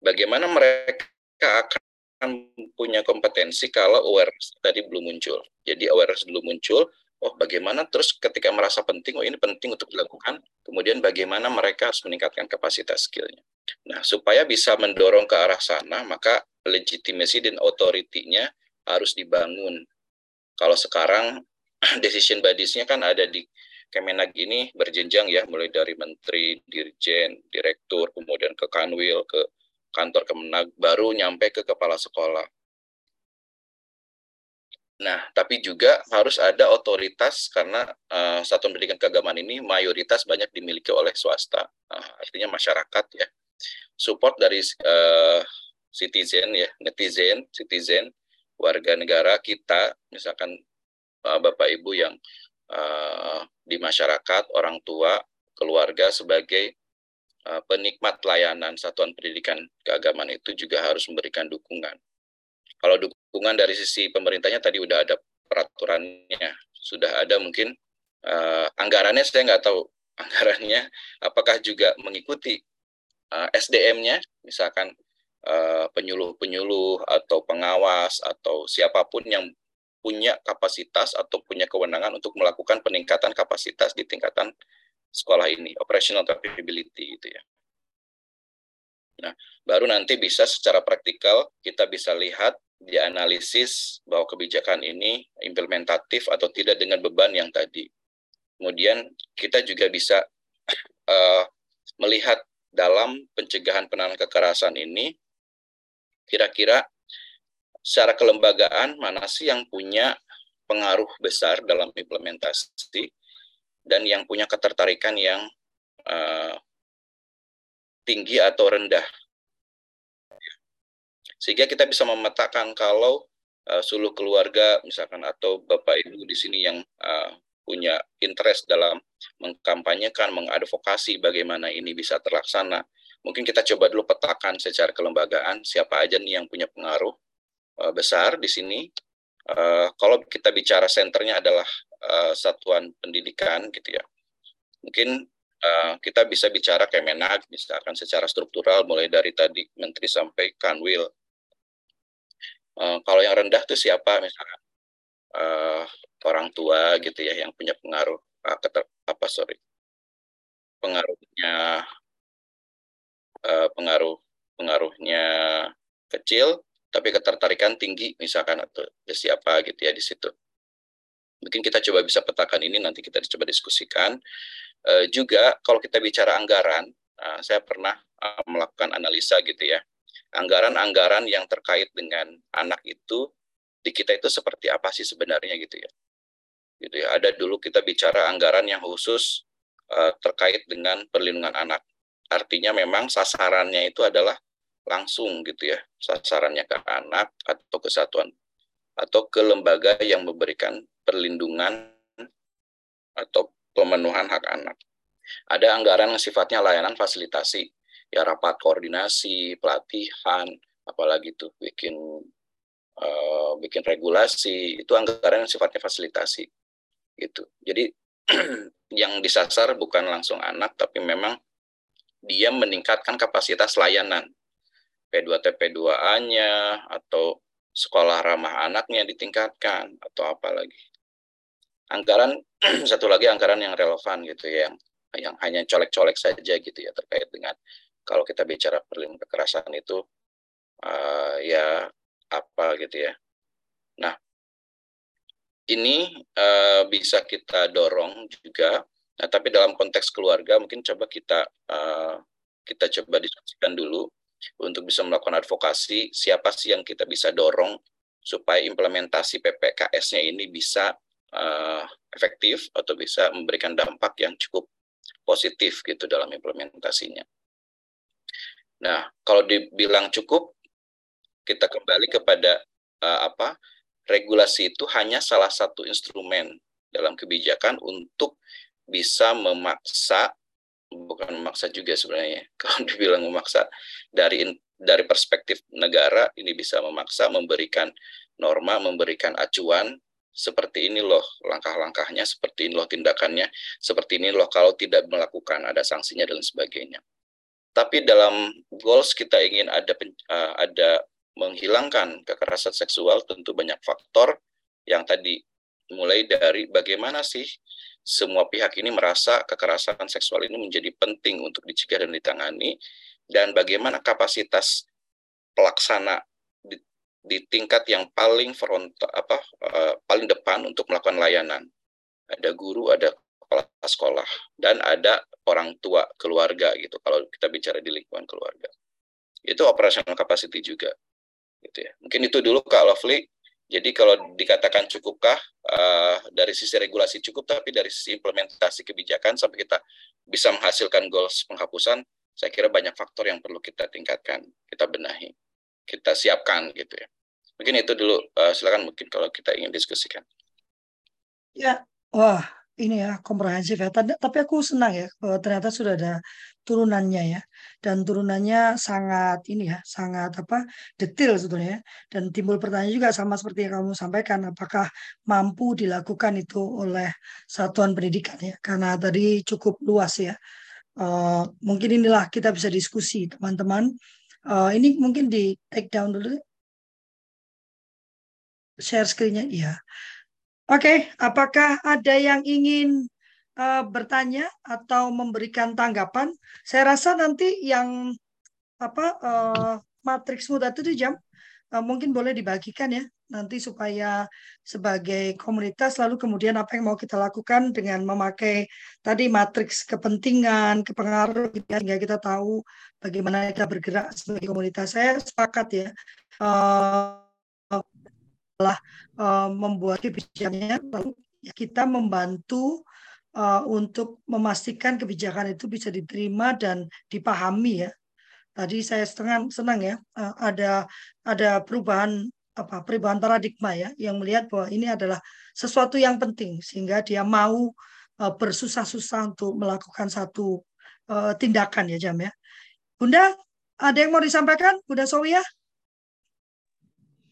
Bagaimana mereka akan punya kompetensi kalau awareness tadi belum muncul. Jadi awareness belum muncul, oh bagaimana terus ketika merasa penting, oh ini penting untuk dilakukan, kemudian bagaimana mereka harus meningkatkan kapasitas skillnya. Nah, supaya bisa mendorong ke arah sana, maka legitimasi dan authority-nya harus dibangun. Kalau sekarang decision bodies-nya kan ada di Kemenag ini berjenjang ya, mulai dari menteri, dirjen, direktur, kemudian ke kanwil, ke kantor Kemenag, baru nyampe ke kepala sekolah. Nah, tapi juga harus ada otoritas karena uh, satuan pendidikan keagamaan ini mayoritas banyak dimiliki oleh swasta, uh, artinya masyarakat ya. Support dari uh, citizen ya, netizen, citizen, warga negara kita, misalkan uh, bapak ibu yang uh, di masyarakat, orang tua, keluarga sebagai penikmat layanan satuan pendidikan keagamaan itu juga harus memberikan dukungan. Kalau dukungan dari sisi pemerintahnya tadi udah ada peraturannya, sudah ada mungkin uh, anggarannya saya nggak tahu anggarannya apakah juga mengikuti uh, eh, SDM-nya, misalkan uh, penyuluh-penyuluh atau pengawas atau siapa pun yang punya kapasitas atau punya kewenangan untuk melakukan peningkatan kapasitas di tingkatan sekolah ini, operational capability itu ya. Nah, baru nanti bisa secara praktikal kita bisa lihat dianalisis bahwa kebijakan ini implementatif atau tidak dengan beban yang tadi. Kemudian kita juga bisa uh, melihat dalam pencegahan penanganan kekerasan ini kira-kira secara kelembagaan mana sih yang punya pengaruh besar dalam implementasi dan yang punya ketertarikan yang uh, tinggi atau rendah sehingga kita bisa memetakan kalau uh, seluruh keluarga misalkan atau bapak ibu di sini yang uh, punya interest dalam mengkampanyekan, mengadvokasi bagaimana ini bisa terlaksana. Mungkin kita coba dulu petakan secara kelembagaan siapa aja nih yang punya pengaruh uh, besar di sini. Uh, kalau kita bicara senternya adalah uh, satuan pendidikan gitu ya, mungkin uh, kita bisa bicara Kemenag, misalkan secara struktural mulai dari tadi Menteri sampai Kanwil. Uh, kalau yang rendah itu siapa misalkan uh, orang tua gitu ya yang punya pengaruh uh, keter, apa sorry pengaruhnya uh, pengaruh pengaruhnya kecil tapi ketertarikan tinggi misalkan atau siapa gitu ya di situ. Mungkin kita coba bisa petakan ini nanti kita coba diskusikan. Uh, juga kalau kita bicara anggaran, uh, saya pernah uh, melakukan analisa gitu ya. Anggaran-anggaran yang terkait dengan anak itu di kita itu seperti apa sih sebenarnya gitu ya. Gitu ya. Ada dulu kita bicara anggaran yang khusus uh, terkait dengan perlindungan anak. Artinya memang sasarannya itu adalah langsung gitu ya sasarannya ke anak atau kesatuan atau ke lembaga yang memberikan perlindungan atau pemenuhan hak anak. Ada anggaran yang sifatnya layanan fasilitasi, ya rapat koordinasi, pelatihan, apalagi tuh bikin uh, bikin regulasi, itu anggaran yang sifatnya fasilitasi gitu. Jadi yang disasar bukan langsung anak tapi memang dia meningkatkan kapasitas layanan P2TP2A-nya atau sekolah ramah anaknya ditingkatkan atau apa lagi. Anggaran satu lagi anggaran yang relevan gitu ya, yang yang hanya colek-colek saja gitu ya terkait dengan kalau kita bicara perlindungan kekerasan itu uh, ya apa gitu ya. Nah, ini uh, bisa kita dorong juga. Nah, tapi dalam konteks keluarga mungkin coba kita uh, kita coba diskusikan dulu untuk bisa melakukan advokasi siapa sih yang kita bisa dorong supaya implementasi PPKS-nya ini bisa uh, efektif atau bisa memberikan dampak yang cukup positif gitu dalam implementasinya. Nah, kalau dibilang cukup, kita kembali kepada uh, apa? Regulasi itu hanya salah satu instrumen dalam kebijakan untuk bisa memaksa bukan memaksa juga sebenarnya kalau dibilang memaksa dari dari perspektif negara ini bisa memaksa memberikan norma memberikan acuan seperti ini loh langkah-langkahnya seperti ini loh tindakannya seperti ini loh kalau tidak melakukan ada sanksinya dan sebagainya. Tapi dalam goals kita ingin ada uh, ada menghilangkan kekerasan seksual tentu banyak faktor yang tadi mulai dari bagaimana sih semua pihak ini merasa kekerasan seksual ini menjadi penting untuk dicegah dan ditangani dan bagaimana kapasitas pelaksana di, tingkat yang paling front apa uh, paling depan untuk melakukan layanan. Ada guru ada kepala sekolah dan ada orang tua keluarga gitu kalau kita bicara di lingkungan keluarga. Itu operational capacity juga gitu ya. Mungkin itu dulu kak Lovely. Jadi kalau dikatakan cukupkah uh, dari sisi regulasi cukup, tapi dari sisi implementasi kebijakan sampai kita bisa menghasilkan goals penghapusan, saya kira banyak faktor yang perlu kita tingkatkan, kita benahi, kita siapkan gitu ya. Mungkin itu dulu, uh, silakan mungkin kalau kita ingin diskusikan. Ya, wah ini ya komprehensif ya. Tapi aku senang ya bahwa ternyata sudah ada turunannya ya dan turunannya sangat ini ya sangat apa detail sebetulnya ya. dan timbul pertanyaan juga sama seperti yang kamu sampaikan apakah mampu dilakukan itu oleh satuan pendidikan ya karena tadi cukup luas ya. Uh, mungkin inilah kita bisa diskusi teman-teman. Uh, ini mungkin di take down dulu. Share screen-nya iya. Oke, apakah ada yang ingin uh, bertanya atau memberikan tanggapan? Saya rasa nanti yang apa uh, matriks muda itu jam uh, mungkin boleh dibagikan ya nanti supaya sebagai komunitas lalu kemudian apa yang mau kita lakukan dengan memakai tadi matriks kepentingan, kepengaruh sehingga kita tahu bagaimana kita bergerak sebagai komunitas. Saya sepakat ya. Uh, adalah uh, membuat kebijakannya lalu kita membantu uh, untuk memastikan kebijakan itu bisa diterima dan dipahami ya. Tadi saya senang senang ya ada ada perubahan apa perubahan paradigma ya yang melihat bahwa ini adalah sesuatu yang penting sehingga dia mau uh, bersusah-susah untuk melakukan satu uh, tindakan ya Jam ya. Bunda, ada yang mau disampaikan? Bunda Sowia?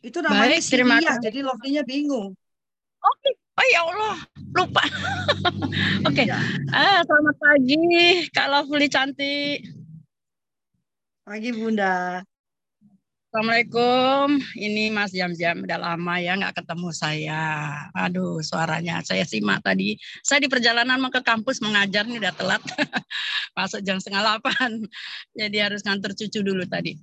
Itu namanya Baik, terima kasih. jadi Lovely-nya bingung. Oke, okay. oh ya Allah, lupa. Oke, okay. ya. ah, selamat pagi Kak Lovely cantik. Pagi Bunda. Assalamualaikum, ini Mas Jam-Jam, udah lama ya nggak ketemu saya. Aduh, suaranya saya simak tadi. Saya di perjalanan mau ke kampus mengajar nih udah telat, masuk jam setengah delapan. Jadi harus ngantar cucu dulu tadi.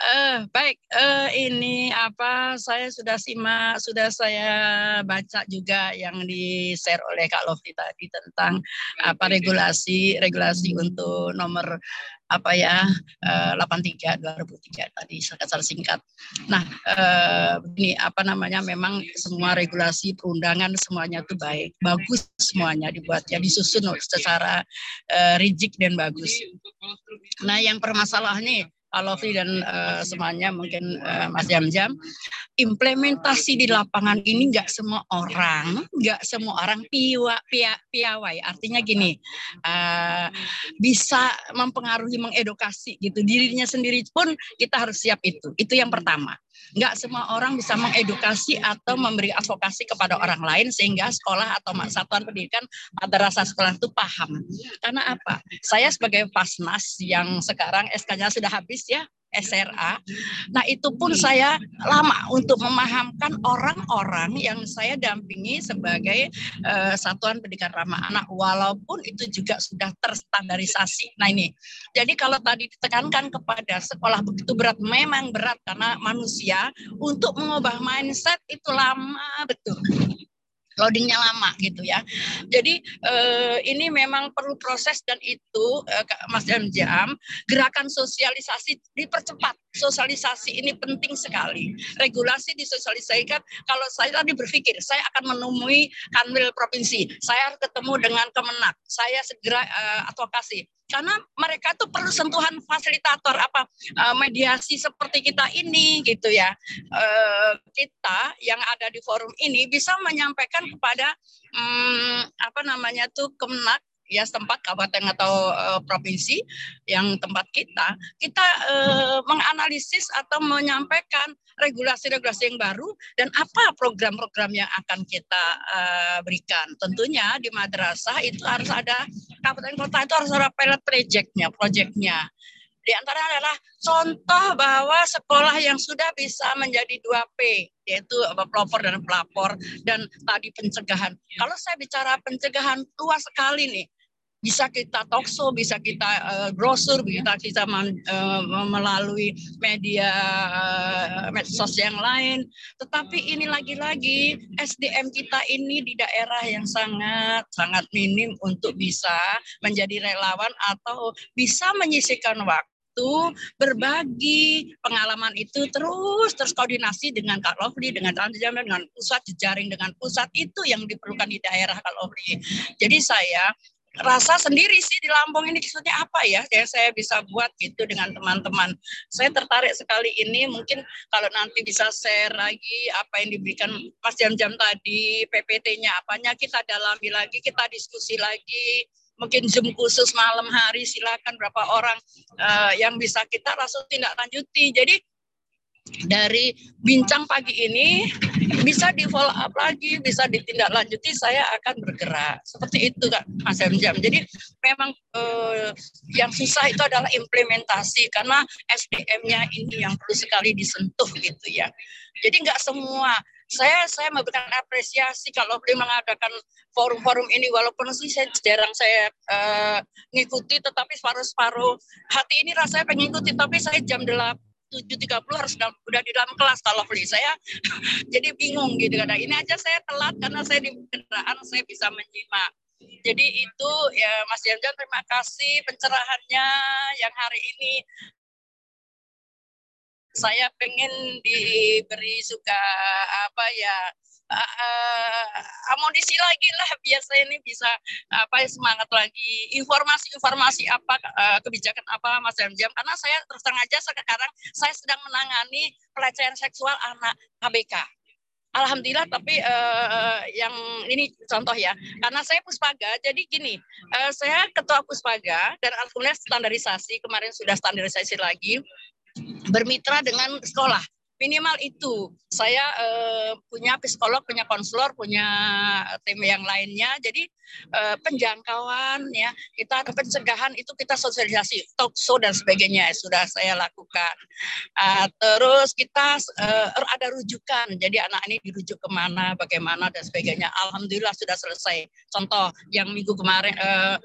Uh, baik, uh, ini apa? Saya sudah simak, sudah saya baca juga yang di share oleh Kak Lofi tadi tentang apa regulasi regulasi untuk nomor apa ya 83 eh, 2003 tadi secara singkat. Nah, eh, ini apa namanya memang semua regulasi perundangan semuanya itu baik, bagus semuanya dibuat ya disusun secara eh, rigid dan bagus. Nah, yang Alofi dan uh, semuanya mungkin uh, Mas Jam-Jam. Implementasi di lapangan ini nggak semua orang nggak semua orang piwa, pia, piawai. Artinya gini uh, bisa mempengaruhi mengedukasi gitu. Dirinya sendiri pun kita harus siap itu. Itu yang pertama nggak semua orang bisa mengedukasi atau memberi advokasi kepada orang lain sehingga sekolah atau satuan pendidikan pada rasa sekolah itu paham. Karena apa? Saya sebagai pasnas yang sekarang SK-nya sudah habis ya, SRA. Nah, itu pun saya lama untuk memahamkan orang-orang yang saya dampingi sebagai uh, satuan pendidikan ramah anak walaupun itu juga sudah terstandarisasi. Nah, ini. Jadi kalau tadi ditekankan kepada sekolah begitu berat memang berat karena manusia untuk mengubah mindset itu lama betul loadingnya lama gitu ya. Jadi eh, ini memang perlu proses dan itu eh, Mas Jam Jam gerakan sosialisasi dipercepat. Sosialisasi ini penting sekali. Regulasi disosialisasikan. Kalau saya tadi berpikir saya akan menemui kanwil provinsi, saya ketemu dengan Kemenak, saya segera eh, advokasi karena mereka tuh perlu sentuhan fasilitator apa uh, mediasi seperti kita ini gitu ya uh, kita yang ada di forum ini bisa menyampaikan kepada um, apa namanya tuh kemenak ya tempat kabupaten atau uh, provinsi yang tempat kita kita uh, menganalisis atau menyampaikan regulasi-regulasi yang baru dan apa program-program yang akan kita uh, berikan tentunya di madrasah itu harus ada kabupaten kota itu harus ada pilot projectnya projectnya di antara adalah contoh bahwa sekolah yang sudah bisa menjadi 2P, yaitu pelopor dan pelapor, dan tadi pencegahan. Kalau saya bicara pencegahan, luas sekali nih bisa kita talkshow, bisa kita uh, brosur, bisa kita man, uh, melalui media uh, medsos yang lain. Tetapi ini lagi-lagi SDM kita ini di daerah yang sangat sangat minim untuk bisa menjadi relawan atau bisa menyisihkan waktu itu berbagi pengalaman itu terus terus koordinasi dengan Kak Lovely, dengan Transjaman, dengan pusat, jejaring dengan pusat itu yang diperlukan di daerah Kak Lovely. Jadi saya rasa sendiri sih di Lampung ini maksudnya apa ya yang saya bisa buat gitu dengan teman-teman. Saya tertarik sekali ini mungkin kalau nanti bisa share lagi apa yang diberikan Mas Jam-Jam tadi, PPT-nya apanya kita dalami lagi, kita diskusi lagi. Mungkin Zoom khusus malam hari silakan berapa orang uh, yang bisa kita langsung tindak lanjuti. Jadi dari bincang pagi ini bisa di follow up lagi, bisa ditindaklanjuti, saya akan bergerak. Seperti itu Kak Mas Jam. Jadi memang eh, yang susah itu adalah implementasi karena SDM-nya ini yang perlu sekali disentuh gitu ya. Jadi nggak semua saya saya memberikan apresiasi kalau beliau mengadakan forum-forum ini walaupun sih saya jarang saya uh, ngikuti tetapi separuh-separuh hati ini rasanya pengen ikuti tapi saya jam 8 7.30 harus udah di dalam kelas kalau beli saya jadi bingung gitu kadang ini aja saya telat karena saya di kendaraan saya bisa menyimak. Jadi itu ya Mas Janjan terima kasih pencerahannya yang hari ini. Saya pengen diberi suka apa ya uh, amunisi lagi lah. Biar saya ini bisa apa semangat lagi. Informasi-informasi apa uh, kebijakan apa Mas Jam karena saya terus terang aja sekarang saya sedang menangani pelecehan seksual anak KBK. Alhamdulillah, tapi uh, yang ini contoh ya, karena saya puspaga, jadi gini, uh, saya ketua puspaga dan alhamdulillah standarisasi kemarin sudah standarisasi lagi bermitra dengan sekolah minimal itu. Saya uh, punya psikolog punya konselor punya tim yang lainnya. Jadi uh, penjangkauan ya kita pencegahan itu kita sosialisasi talk show dan sebagainya sudah saya lakukan. Uh, terus kita uh, ada rujukan. Jadi anak ini dirujuk ke mana bagaimana dan sebagainya. Alhamdulillah sudah selesai. Contoh yang minggu kemarin uh,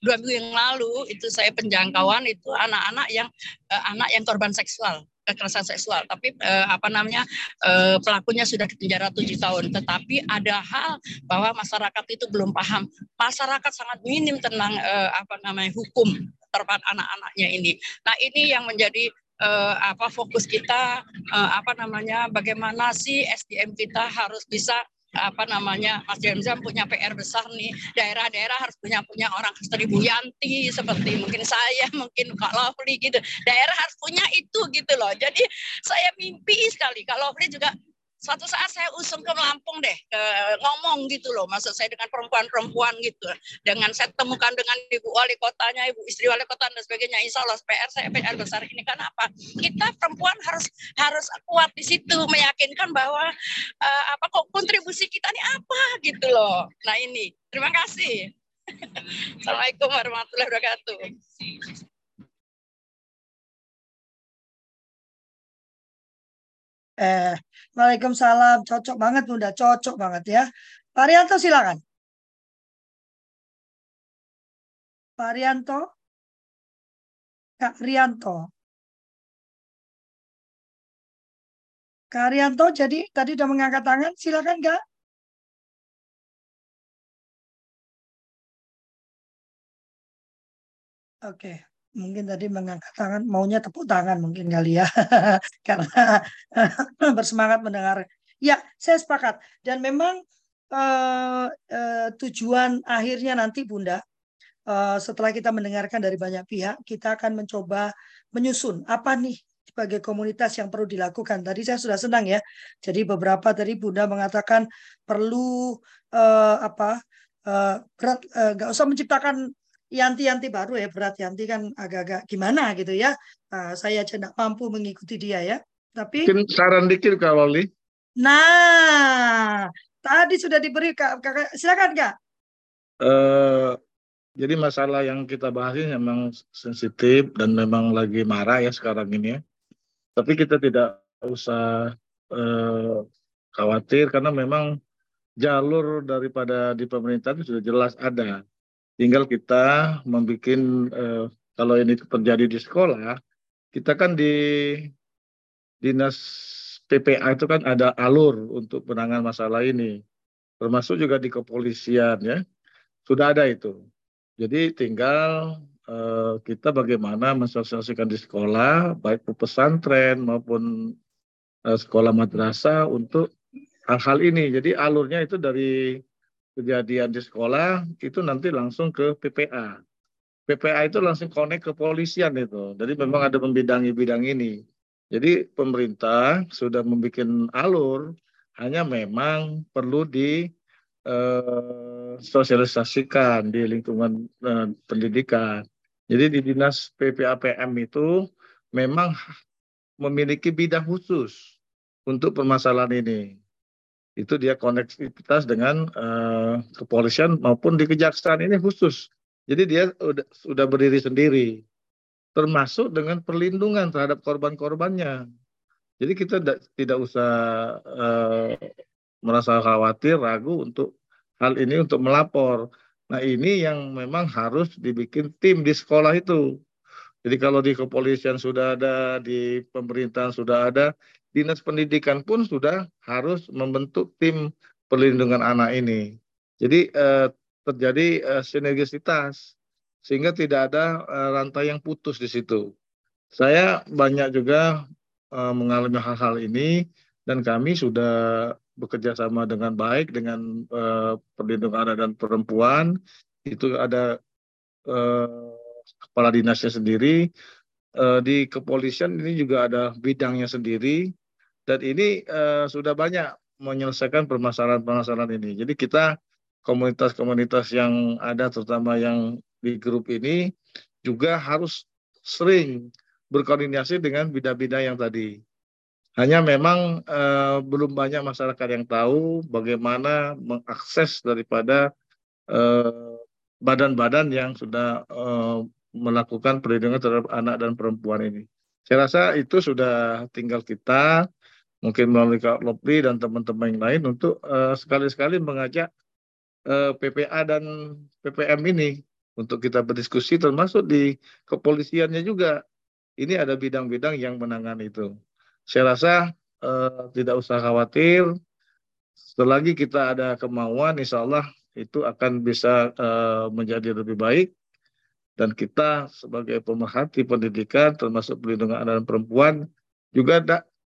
dua minggu yang lalu itu saya penjangkauan itu anak-anak yang uh, anak yang korban seksual kekerasan seksual. Tapi uh, apa namanya uh, pelakunya sudah dipenjara tujuh tahun. Tetapi ada hal bahwa masyarakat itu belum paham. Masyarakat sangat minim tentang uh, apa namanya hukum terhadap anak-anaknya ini. Nah ini yang menjadi uh, apa fokus kita uh, apa namanya bagaimana sih SDM kita harus bisa apa namanya Mas Jamzam punya PR besar nih. Daerah-daerah harus punya punya orang Bu Yanti seperti mungkin saya mungkin Kak Lovely gitu. Daerah harus punya itu gitu loh. Jadi saya mimpi sekali. Kak Lovely juga suatu saat saya usung ke Lampung deh ke, ngomong gitu loh maksud saya dengan perempuan-perempuan gitu. Dengan saya temukan dengan ibu wali kotanya ibu istri wali kota dan sebagainya insya Allah PR saya PR besar ini. Kan apa? Kita perempuan harus harus kuat di situ meyakinkan bahwa uh, apa kok kontribusi kita ini apa gitu loh. Nah ini. Terima kasih. Assalamualaikum warahmatullahi wabarakatuh. Eh, Waalaikumsalam. Cocok banget Bunda, cocok banget ya. Pak Rianto silakan. Pak Rianto. Kak Rianto. Kak Rianto jadi tadi udah mengangkat tangan, silakan Kak. Oke mungkin tadi mengangkat tangan maunya tepuk tangan mungkin kali ya. Karena bersemangat mendengar. Ya saya sepakat. Dan memang uh, uh, tujuan akhirnya nanti bunda uh, setelah kita mendengarkan dari banyak pihak kita akan mencoba menyusun apa nih sebagai komunitas yang perlu dilakukan. Tadi saya sudah senang ya. Jadi beberapa tadi bunda mengatakan perlu uh, apa uh, berat uh, usah menciptakan Yanti-Yanti baru ya berat Yanti kan agak-agak gimana gitu ya. Uh, saya aja tidak mampu mengikuti dia ya. Tapi mungkin saran dikit Kak Loli. Nah, tadi sudah diberi Kak, Kak silakan Kak. Uh, jadi masalah yang kita bahas ini memang sensitif dan memang lagi marah ya sekarang ini ya. Tapi kita tidak usah uh, khawatir karena memang jalur daripada di pemerintah itu sudah jelas ada tinggal kita membuat eh, kalau ini terjadi di sekolah kita kan di dinas PPA itu kan ada alur untuk penanganan masalah ini. Termasuk juga di kepolisian ya. Sudah ada itu. Jadi tinggal eh, kita bagaimana mensosialisasikan di sekolah baik pesantren maupun eh, sekolah madrasah untuk hal-hal ini. Jadi alurnya itu dari kejadian di sekolah itu nanti langsung ke PPA. PPA itu langsung connect ke polisian itu. Jadi memang ada membidangi bidang ini. Jadi pemerintah sudah membuat alur, hanya memang perlu di eh, sosialisasikan di lingkungan eh, pendidikan. Jadi di dinas PPAPM itu memang memiliki bidang khusus untuk permasalahan ini itu dia konektivitas dengan uh, kepolisian maupun di kejaksaan ini khusus. Jadi dia udah, sudah berdiri sendiri, termasuk dengan perlindungan terhadap korban-korbannya. Jadi kita tidak usah uh, merasa khawatir, ragu untuk hal ini untuk melapor. Nah ini yang memang harus dibikin tim di sekolah itu. Jadi kalau di kepolisian sudah ada, di pemerintahan sudah ada, dinas pendidikan pun sudah harus membentuk tim perlindungan anak ini. Jadi eh, terjadi eh, sinergisitas sehingga tidak ada eh, rantai yang putus di situ. Saya banyak juga eh, mengalami hal-hal ini dan kami sudah bekerja sama dengan baik dengan eh, perlindungan anak dan perempuan. Itu ada eh, kepala dinasnya sendiri. Eh, di kepolisian ini juga ada bidangnya sendiri dan ini uh, sudah banyak menyelesaikan permasalahan-permasalahan ini. Jadi kita komunitas-komunitas yang ada terutama yang di grup ini juga harus sering berkoordinasi dengan bida-bida yang tadi. Hanya memang uh, belum banyak masyarakat yang tahu bagaimana mengakses daripada badan-badan uh, yang sudah uh, melakukan perlindungan terhadap anak dan perempuan ini. Saya rasa itu sudah tinggal kita mungkin melalui Kak Lopri dan teman-teman yang lain untuk uh, sekali-sekali mengajak uh, PPA dan PPM ini untuk kita berdiskusi termasuk di kepolisiannya juga. Ini ada bidang-bidang yang menangani itu. Saya rasa uh, tidak usah khawatir. Selagi kita ada kemauan, insya Allah itu akan bisa uh, menjadi lebih baik. Dan kita sebagai pemerhati pendidikan, termasuk perlindungan anak dan perempuan, juga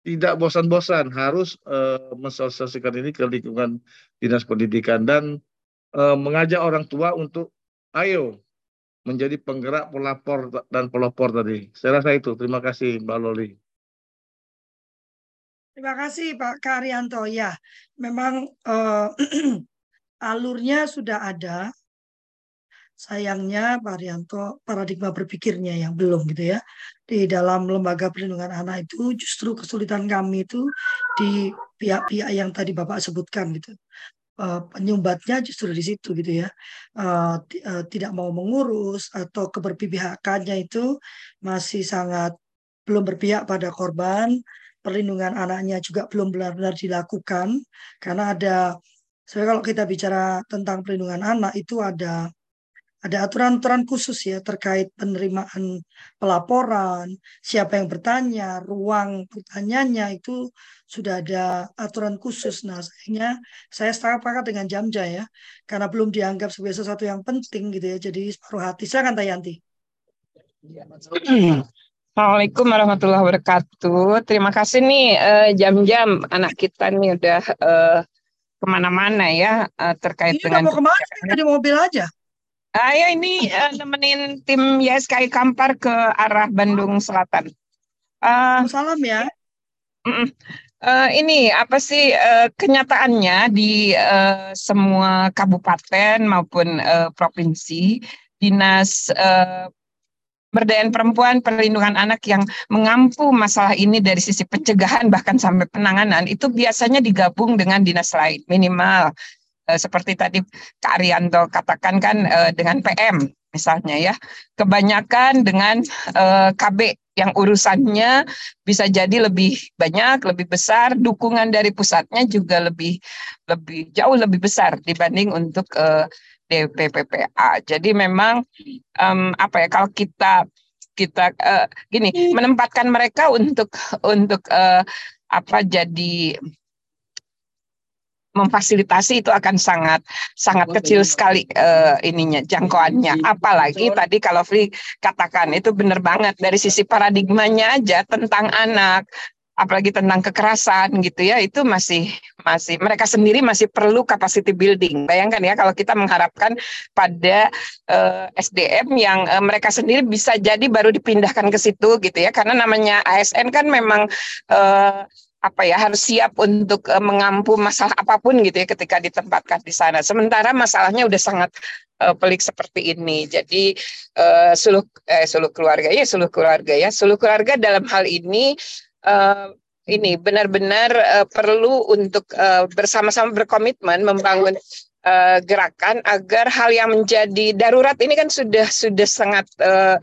tidak bosan-bosan harus uh, mensosialisasikan ini ke lingkungan dinas pendidikan dan uh, mengajak orang tua untuk ayo menjadi penggerak pelapor dan pelopor tadi. Saya rasa itu. Terima kasih Mbak Loli. Terima kasih Pak Karyanto. Ya, memang uh, alurnya sudah ada. Sayangnya Pak Arianto paradigma berpikirnya yang belum gitu ya. Di dalam lembaga perlindungan anak itu justru kesulitan kami itu di pihak-pihak yang tadi Bapak sebutkan gitu. Uh, penyumbatnya justru di situ gitu ya. Uh, uh, tidak mau mengurus atau keberpihakannya itu masih sangat belum berpihak pada korban. Perlindungan anaknya juga belum benar-benar dilakukan karena ada Sebenarnya kalau kita bicara tentang perlindungan anak itu ada ada aturan-aturan khusus ya terkait penerimaan pelaporan, siapa yang bertanya, ruang pertanyaannya itu sudah ada aturan khusus. Nah, sayangnya saya sepakat dengan Jamja ya, karena belum dianggap sebagai sesuatu yang penting gitu ya. Jadi separuh hati. Silakan Tayanti. Assalamualaikum warahmatullahi wabarakatuh. Terima kasih nih eh, jam-jam anak kita nih udah uh, ke mana-mana ya uh, terkait Ini dengan. mau ke mana? Di mobil aja. Ah ya ini uh, nemenin tim YSKI Kampar ke arah Bandung Selatan. Uh, Salam ya. Uh, uh, ini apa sih uh, kenyataannya di uh, semua kabupaten maupun uh, provinsi dinas uh, berdayaan perempuan perlindungan anak yang mengampu masalah ini dari sisi pencegahan bahkan sampai penanganan itu biasanya digabung dengan dinas lain minimal seperti tadi Kak Arianto katakan kan eh, dengan PM misalnya ya. Kebanyakan dengan eh, KB yang urusannya bisa jadi lebih banyak lebih besar. Dukungan dari pusatnya juga lebih lebih jauh lebih besar dibanding untuk DPPPA jadi memang apa ya kalau kita kita gini menempatkan mereka untuk untuk apa jadi memfasilitasi itu akan sangat sangat kecil sekali uh, ininya jangkauannya. Apalagi tadi kalau Fli katakan itu benar banget dari sisi paradigmanya aja tentang anak apalagi tentang kekerasan gitu ya itu masih masih mereka sendiri masih perlu capacity building. Bayangkan ya kalau kita mengharapkan pada uh, eh, SDM yang uh, mereka sendiri bisa jadi baru dipindahkan ke situ gitu ya karena namanya ASN kan memang uh, apa ya harus siap untuk uh, mengampu masalah apa pun gitu ya ketika ditempatkan di sana. Sementara masalahnya udah sangat uh, pelik seperti ini. Jadi uh, seluruh eh, seluruh keluarga ya seluruh keluarga ya seluruh keluarga dalam hal ini uh, ini benar-benar uh, perlu untuk uh, bersama-sama berkomitmen membangun uh, gerakan agar hal yang menjadi darurat ini kan sudah sudah sangat uh,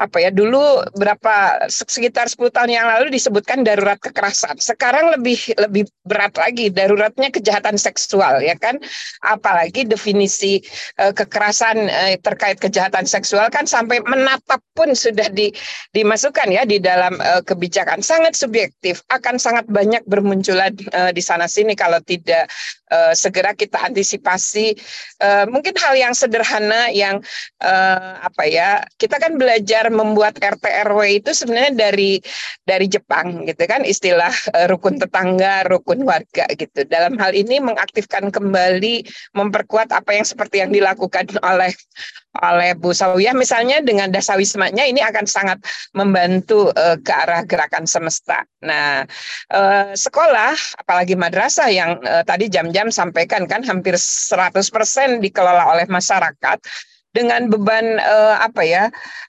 apa ya dulu berapa sekitar 10 tahun yang lalu disebutkan darurat kekerasan. Sekarang lebih lebih berat lagi daruratnya kejahatan seksual ya kan. Apalagi definisi uh, kekerasan uh, terkait kejahatan seksual kan sampai menatap pun sudah di, dimasukkan ya di dalam uh, kebijakan sangat subjektif akan sangat banyak bermunculan uh, di sana sini kalau tidak uh, segera kita antisipasi uh, mungkin hal yang sederhana yang uh, apa ya kita kan belajar membuat RT RW itu sebenarnya dari dari Jepang gitu kan istilah uh, rukun tetangga, rukun warga gitu. Dalam hal ini mengaktifkan kembali memperkuat apa yang seperti yang dilakukan oleh oleh Bu Sawiyah misalnya dengan dasawismanya ini akan sangat membantu uh, ke arah gerakan semesta. Nah, uh, sekolah apalagi madrasah yang uh, tadi jam-jam sampaikan kan hampir 100% dikelola oleh masyarakat dengan beban uh, apa ya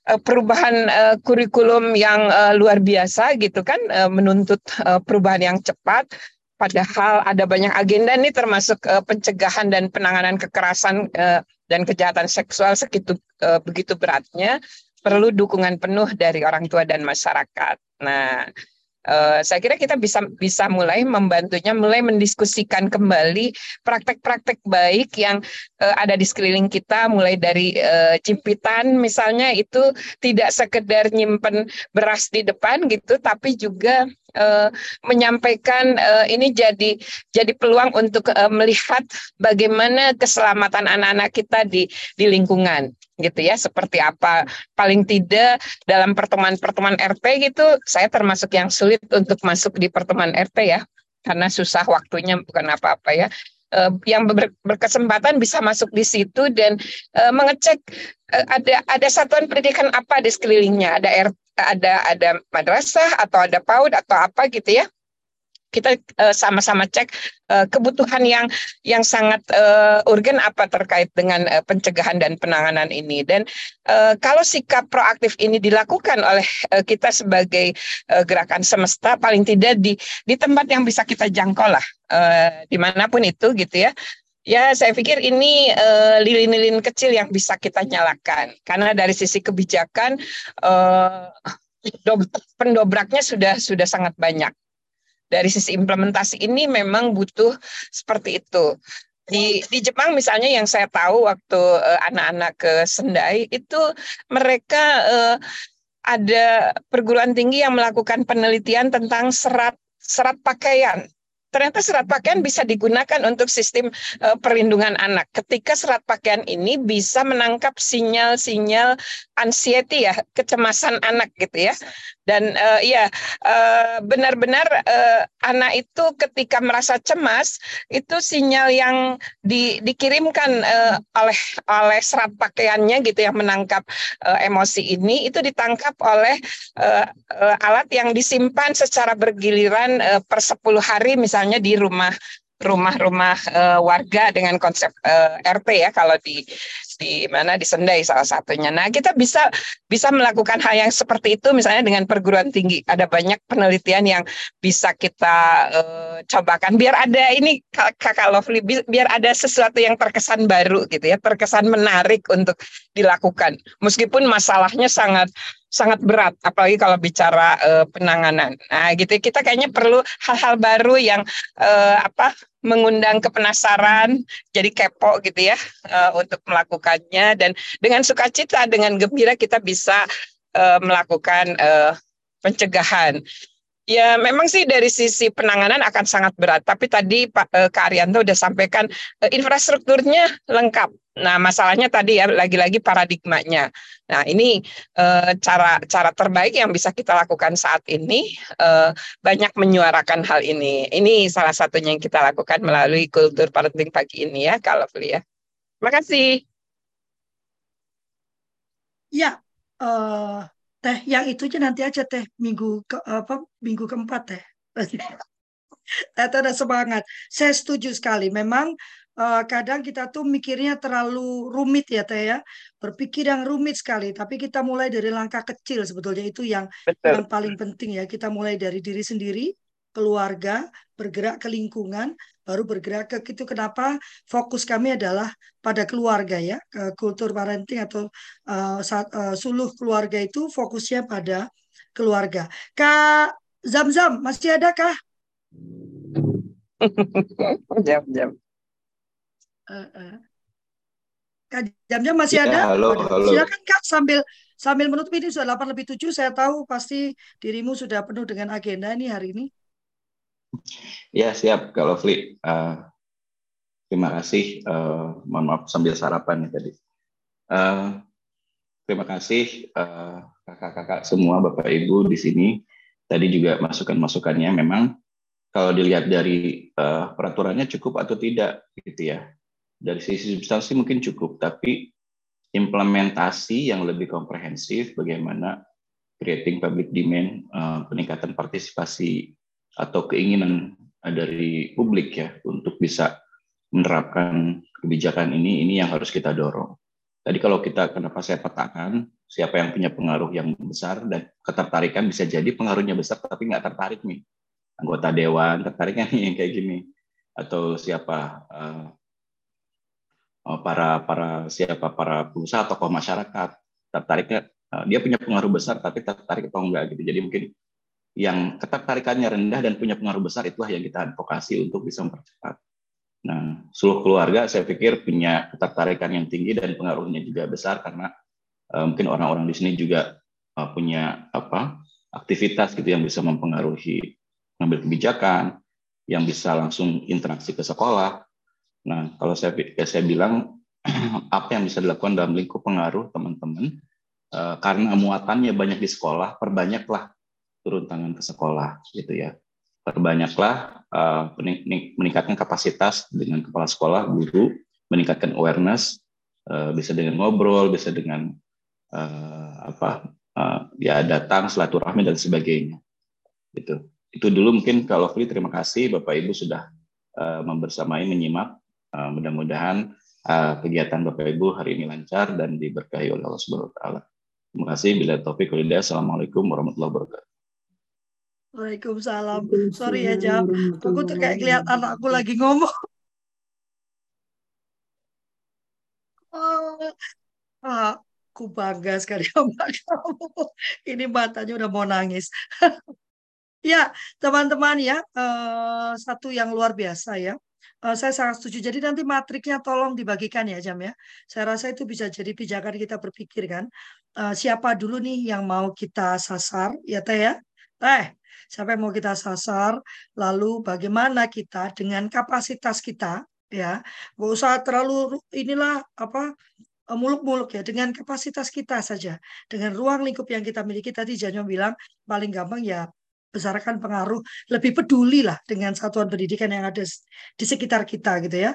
uh, perubahan uh, kurikulum yang uh, luar biasa gitu kan uh, menuntut uh, perubahan yang cepat padahal ada banyak agenda nih termasuk uh, pencegahan dan penanganan kekerasan uh, dan kejahatan seksual segitu uh, begitu beratnya perlu dukungan penuh dari orang tua dan masyarakat. Nah, Uh, saya kira kita bisa bisa mulai membantunya, mulai mendiskusikan kembali praktek-praktek baik yang uh, ada di sekeliling kita, mulai dari uh, cimpitan misalnya itu tidak sekedar nyimpen beras di depan gitu, tapi juga uh, menyampaikan uh, ini jadi jadi peluang untuk uh, melihat bagaimana keselamatan anak-anak kita di di lingkungan gitu ya seperti apa. Paling tidak dalam pertemuan-pertemuan RT gitu saya termasuk yang sulit untuk masuk di pertemuan RT ya karena susah waktunya bukan apa-apa ya yang ber, berkesempatan bisa masuk di situ dan uh, mengecek uh, ada ada satuan pendidikan apa di sekelilingnya. Ada RT, ada ada madrasah atau ada PAUD atau apa gitu ya kita uh, sama-sama cek uh, kebutuhan yang yang sangat uh, urgen apa terkait dengan uh, pencegahan dan penanganan ini. Dan uh, kalau sikap proaktif ini dilakukan oleh uh, kita sebagai uh, gerakan semesta paling tidak di di tempat yang bisa kita jangkau lah uh, di mana pun itu gitu ya. Ya, saya pikir ini uh, lilin-lilin kecil yang bisa kita nyalakan. Karena dari sisi kebijakan uh, pendobraknya sudah sudah sangat banyak dari sisi implementasi ini memang butuh seperti itu. Di di Jepang misalnya yang saya tahu waktu eh, anak-anak uh, ke Sendai itu mereka uh, ada perguruan tinggi yang melakukan penelitian tentang serat serat pakaian ternyata serat pakaian bisa digunakan untuk sistem uh, perlindungan anak. Ketika serat pakaian ini bisa menangkap sinyal-sinyal anxiety ya, kecemasan anak gitu ya. Dan uh, ya uh, benar-benar uh, anak itu ketika merasa cemas itu sinyal yang di, dikirimkan uh, oleh oleh serat pakaiannya gitu yang menangkap uh, emosi ini itu ditangkap oleh uh, uh, alat yang disimpan secara bergiliran uh, per 10 hari misalnya di rumah rumah-rumah uh, warga dengan konsep uh, RT ya kalau di di mana di Sendai salah satunya. Nah, kita bisa bisa melakukan hal yang seperti itu misalnya dengan perguruan tinggi. Ada banyak penelitian yang bisa kita uh, cobakan biar ada ini Kakak Lovely biar ada sesuatu yang terkesan baru gitu ya, terkesan menarik untuk dilakukan. Meskipun masalahnya sangat sangat berat apalagi kalau bicara uh, penanganan. Nah, gitu kita kayaknya perlu hal-hal baru yang uh, apa mengundang kepenasaran, jadi kepo gitu ya uh, untuk melakukannya dan dengan sukacita dengan gembira kita bisa uh, melakukan uh, pencegahan. Ya, memang sih dari sisi penanganan akan sangat berat. Tapi tadi Pak eh, Kak Arianto sudah sampaikan eh, infrastrukturnya lengkap. Nah, masalahnya tadi ya lagi-lagi paradigmanya. Nah, ini eh, cara cara terbaik yang bisa kita lakukan saat ini eh, banyak menyuarakan hal ini. Ini salah satunya yang kita lakukan melalui kultur parenting pagi ini ya, kalau ya. Terima kasih. Ya, uh, Teh, yang itu aja nanti aja teh minggu ke apa minggu keempat teh. Teh ada semangat. Saya setuju sekali. Memang uh, kadang kita tuh mikirnya terlalu rumit ya teh ya. Berpikir yang rumit sekali. Tapi kita mulai dari langkah kecil sebetulnya itu yang Betul. yang paling penting ya. Kita mulai dari diri sendiri, keluarga, bergerak ke lingkungan, baru bergerak ke itu kenapa fokus kami adalah pada keluarga ya ke kultur parenting atau uh, uh, suluh keluarga itu fokusnya pada keluarga. Kak Zam-Zam masih ada kah? Jam-jam. Uh, uh. Kak Jam-Jam masih ya, ada? Halo, halo. Silakan Kak sambil sambil menutup ini sudah 8 lebih 7 saya tahu pasti dirimu sudah penuh dengan agenda ini hari ini. Ya siap, kalau Fli. Uh, terima kasih. Uh, mohon maaf sambil sarapan nih tadi. Uh, terima kasih kakak-kakak uh, semua, bapak ibu di sini. Tadi juga masukan-masukannya memang kalau dilihat dari uh, peraturannya cukup atau tidak, gitu ya. Dari sisi substansi mungkin cukup, tapi implementasi yang lebih komprehensif, bagaimana creating public demand, uh, peningkatan partisipasi atau keinginan dari publik ya untuk bisa menerapkan kebijakan ini ini yang harus kita dorong. Tadi kalau kita kenapa saya petakan siapa yang punya pengaruh yang besar dan ketertarikan bisa jadi pengaruhnya besar tapi nggak tertarik nih. Anggota dewan tertariknya nih yang kayak gini? Atau siapa uh, para para siapa para pengusaha tokoh masyarakat tertariknya uh, dia punya pengaruh besar tapi tertarik atau enggak gitu. Jadi mungkin yang ketertarikannya rendah dan punya pengaruh besar itulah yang kita advokasi untuk bisa mempercepat. Nah, seluruh keluarga saya pikir punya ketertarikan yang tinggi dan pengaruhnya juga besar karena uh, mungkin orang-orang di sini juga uh, punya apa aktivitas gitu yang bisa mempengaruhi mengambil kebijakan, yang bisa langsung interaksi ke sekolah. Nah, kalau saya ya saya bilang apa yang bisa dilakukan dalam lingkup pengaruh teman-teman uh, karena muatannya banyak di sekolah, perbanyaklah turun tangan ke sekolah gitu ya perbanyaklah uh, meningkatkan kapasitas dengan kepala sekolah guru meningkatkan awareness uh, bisa dengan ngobrol bisa dengan uh, apa uh, ya datang silaturahmi dan sebagainya itu itu dulu mungkin kalau Fli terima kasih Bapak Ibu sudah uh, membersamai menyimak uh, mudah-mudahan uh, kegiatan Bapak Ibu hari ini lancar dan diberkahi oleh Allah Subhanahu wa taala. Terima kasih. Bila topik Assalamualaikum warahmatullahi wabarakatuh. Waalaikumsalam. Sorry ya Jam, aku tuh kayak lihat anakku lagi ngomong. Oh, aku bangga sekali sama kamu. Ini matanya udah mau nangis. ya, teman-teman ya, uh, satu yang luar biasa ya. Uh, saya sangat setuju. Jadi nanti matriknya tolong dibagikan ya Jam ya. Saya rasa itu bisa jadi pijakan kita berpikir kan. Uh, siapa dulu nih yang mau kita sasar ya Teh ya. Teh, siapa yang mau kita sasar, lalu bagaimana kita dengan kapasitas kita, ya, nggak usah terlalu inilah apa eh, muluk-muluk ya dengan kapasitas kita saja. Dengan ruang lingkup yang kita miliki tadi Janyo bilang paling gampang ya besarkan pengaruh lebih peduli lah dengan satuan pendidikan yang ada di sekitar kita gitu ya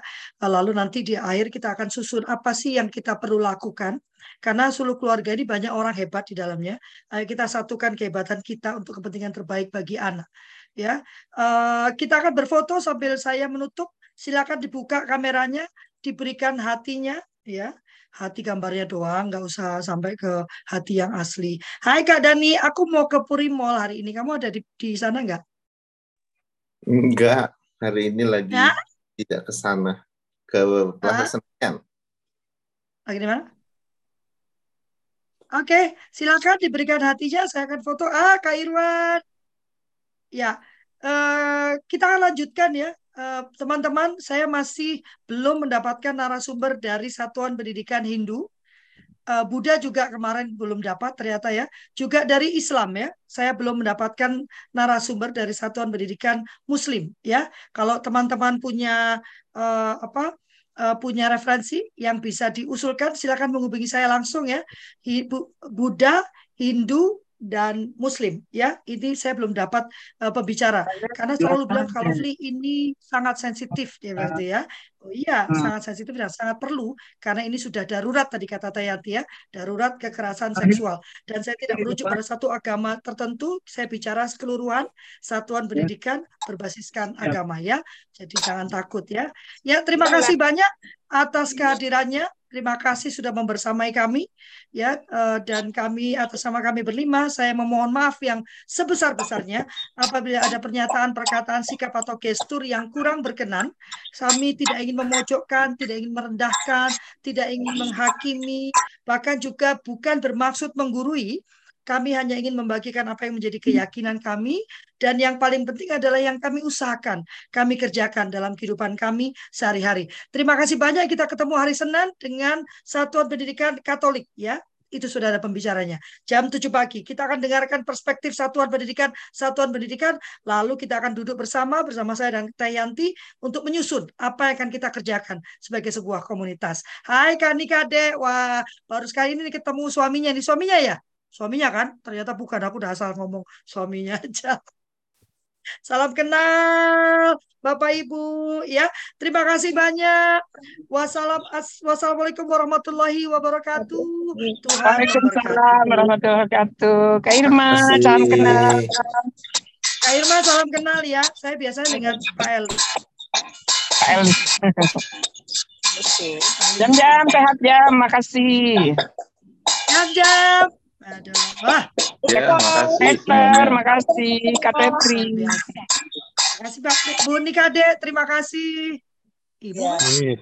lalu nanti di akhir kita akan susun apa sih yang kita perlu lakukan karena seluruh keluarga ini banyak orang hebat di dalamnya. Ayo kita satukan kehebatan kita untuk kepentingan terbaik bagi anak. Ya, uh, kita akan berfoto sambil saya menutup. Silakan dibuka kameranya, diberikan hatinya, ya hati gambarnya doang, nggak usah sampai ke hati yang asli. Hai Kak Dani, aku mau ke Puri Mall hari ini. Kamu ada di, di sana nggak? Enggak, hari ini lagi ya? tidak ke sana. Ke Plaza Senayan. Lagi di mana? Oke, silakan diberikan hatinya. Saya akan foto. Ah, Kak Irwan. Ya, uh, kita akan lanjutkan ya. Eh, teman-teman, uh, saya masih belum mendapatkan narasumber dari Satuan Pendidikan Hindu. Uh, Buddha juga kemarin belum dapat ternyata ya. Juga dari Islam ya. Saya belum mendapatkan narasumber dari Satuan Pendidikan Muslim ya. Kalau teman-teman punya uh, apa punya referensi yang bisa diusulkan, silakan menghubungi saya langsung ya. Buddha, Hindu, dan Muslim. Ya ini saya belum dapat uh, pembicara. Karena selalu bilang kalau Fli ini sangat sensitif ya berarti ya. Oh iya hmm. sangat sensitif dan sangat perlu karena ini sudah darurat tadi kata Tayanti ya darurat kekerasan seksual. Dan saya tidak merujuk pada satu agama tertentu saya bicara keseluruhan satuan ya. pendidikan berbasiskan ya. agama ya. Jadi jangan takut ya. Ya terima kasih banyak atas kehadirannya Terima kasih sudah membersamai kami ya eh, dan kami atas nama kami berlima saya memohon maaf yang sebesar-besarnya apabila ada pernyataan, perkataan, sikap atau gestur yang kurang berkenan. Kami tidak ingin memojokkan, tidak ingin merendahkan, tidak ingin menghakimi, bahkan juga bukan bermaksud menggurui, kami hanya ingin membagikan apa yang menjadi keyakinan kami dan yang paling penting adalah yang kami usahakan, kami kerjakan dalam kehidupan kami sehari-hari. Terima kasih banyak kita ketemu hari Senin dengan Satuan Pendidikan Katolik ya itu sudah ada pembicaranya. Jam 7 pagi kita akan dengarkan perspektif satuan pendidikan, satuan pendidikan, lalu kita akan duduk bersama bersama saya dan Tayanti untuk menyusun apa yang akan kita kerjakan sebagai sebuah komunitas. Hai Kani Kade, wah baru sekali ini ketemu suaminya nih, suaminya ya? Suaminya kan? Ternyata bukan, aku udah asal ngomong suaminya aja. Salam kenal Bapak Ibu ya. Terima kasih banyak. Wassalam wassalamualaikum warahmatullahi wabarakatuh. Tuhan Waalaikumsalam warahmatullahi wabarakatuh. Kak Irma, salam kenal. Kak Irma, salam kenal ya. Saya biasanya dengan Pak El. Pak El. Jam-jam sehat jam, makasih. Jam-jam. Aduh. Wah. Ya, makasih. Esther, makasih. Kak Tetri. Terima kasih Pak Bu Nikade, terima kasih. Ibu. Iya.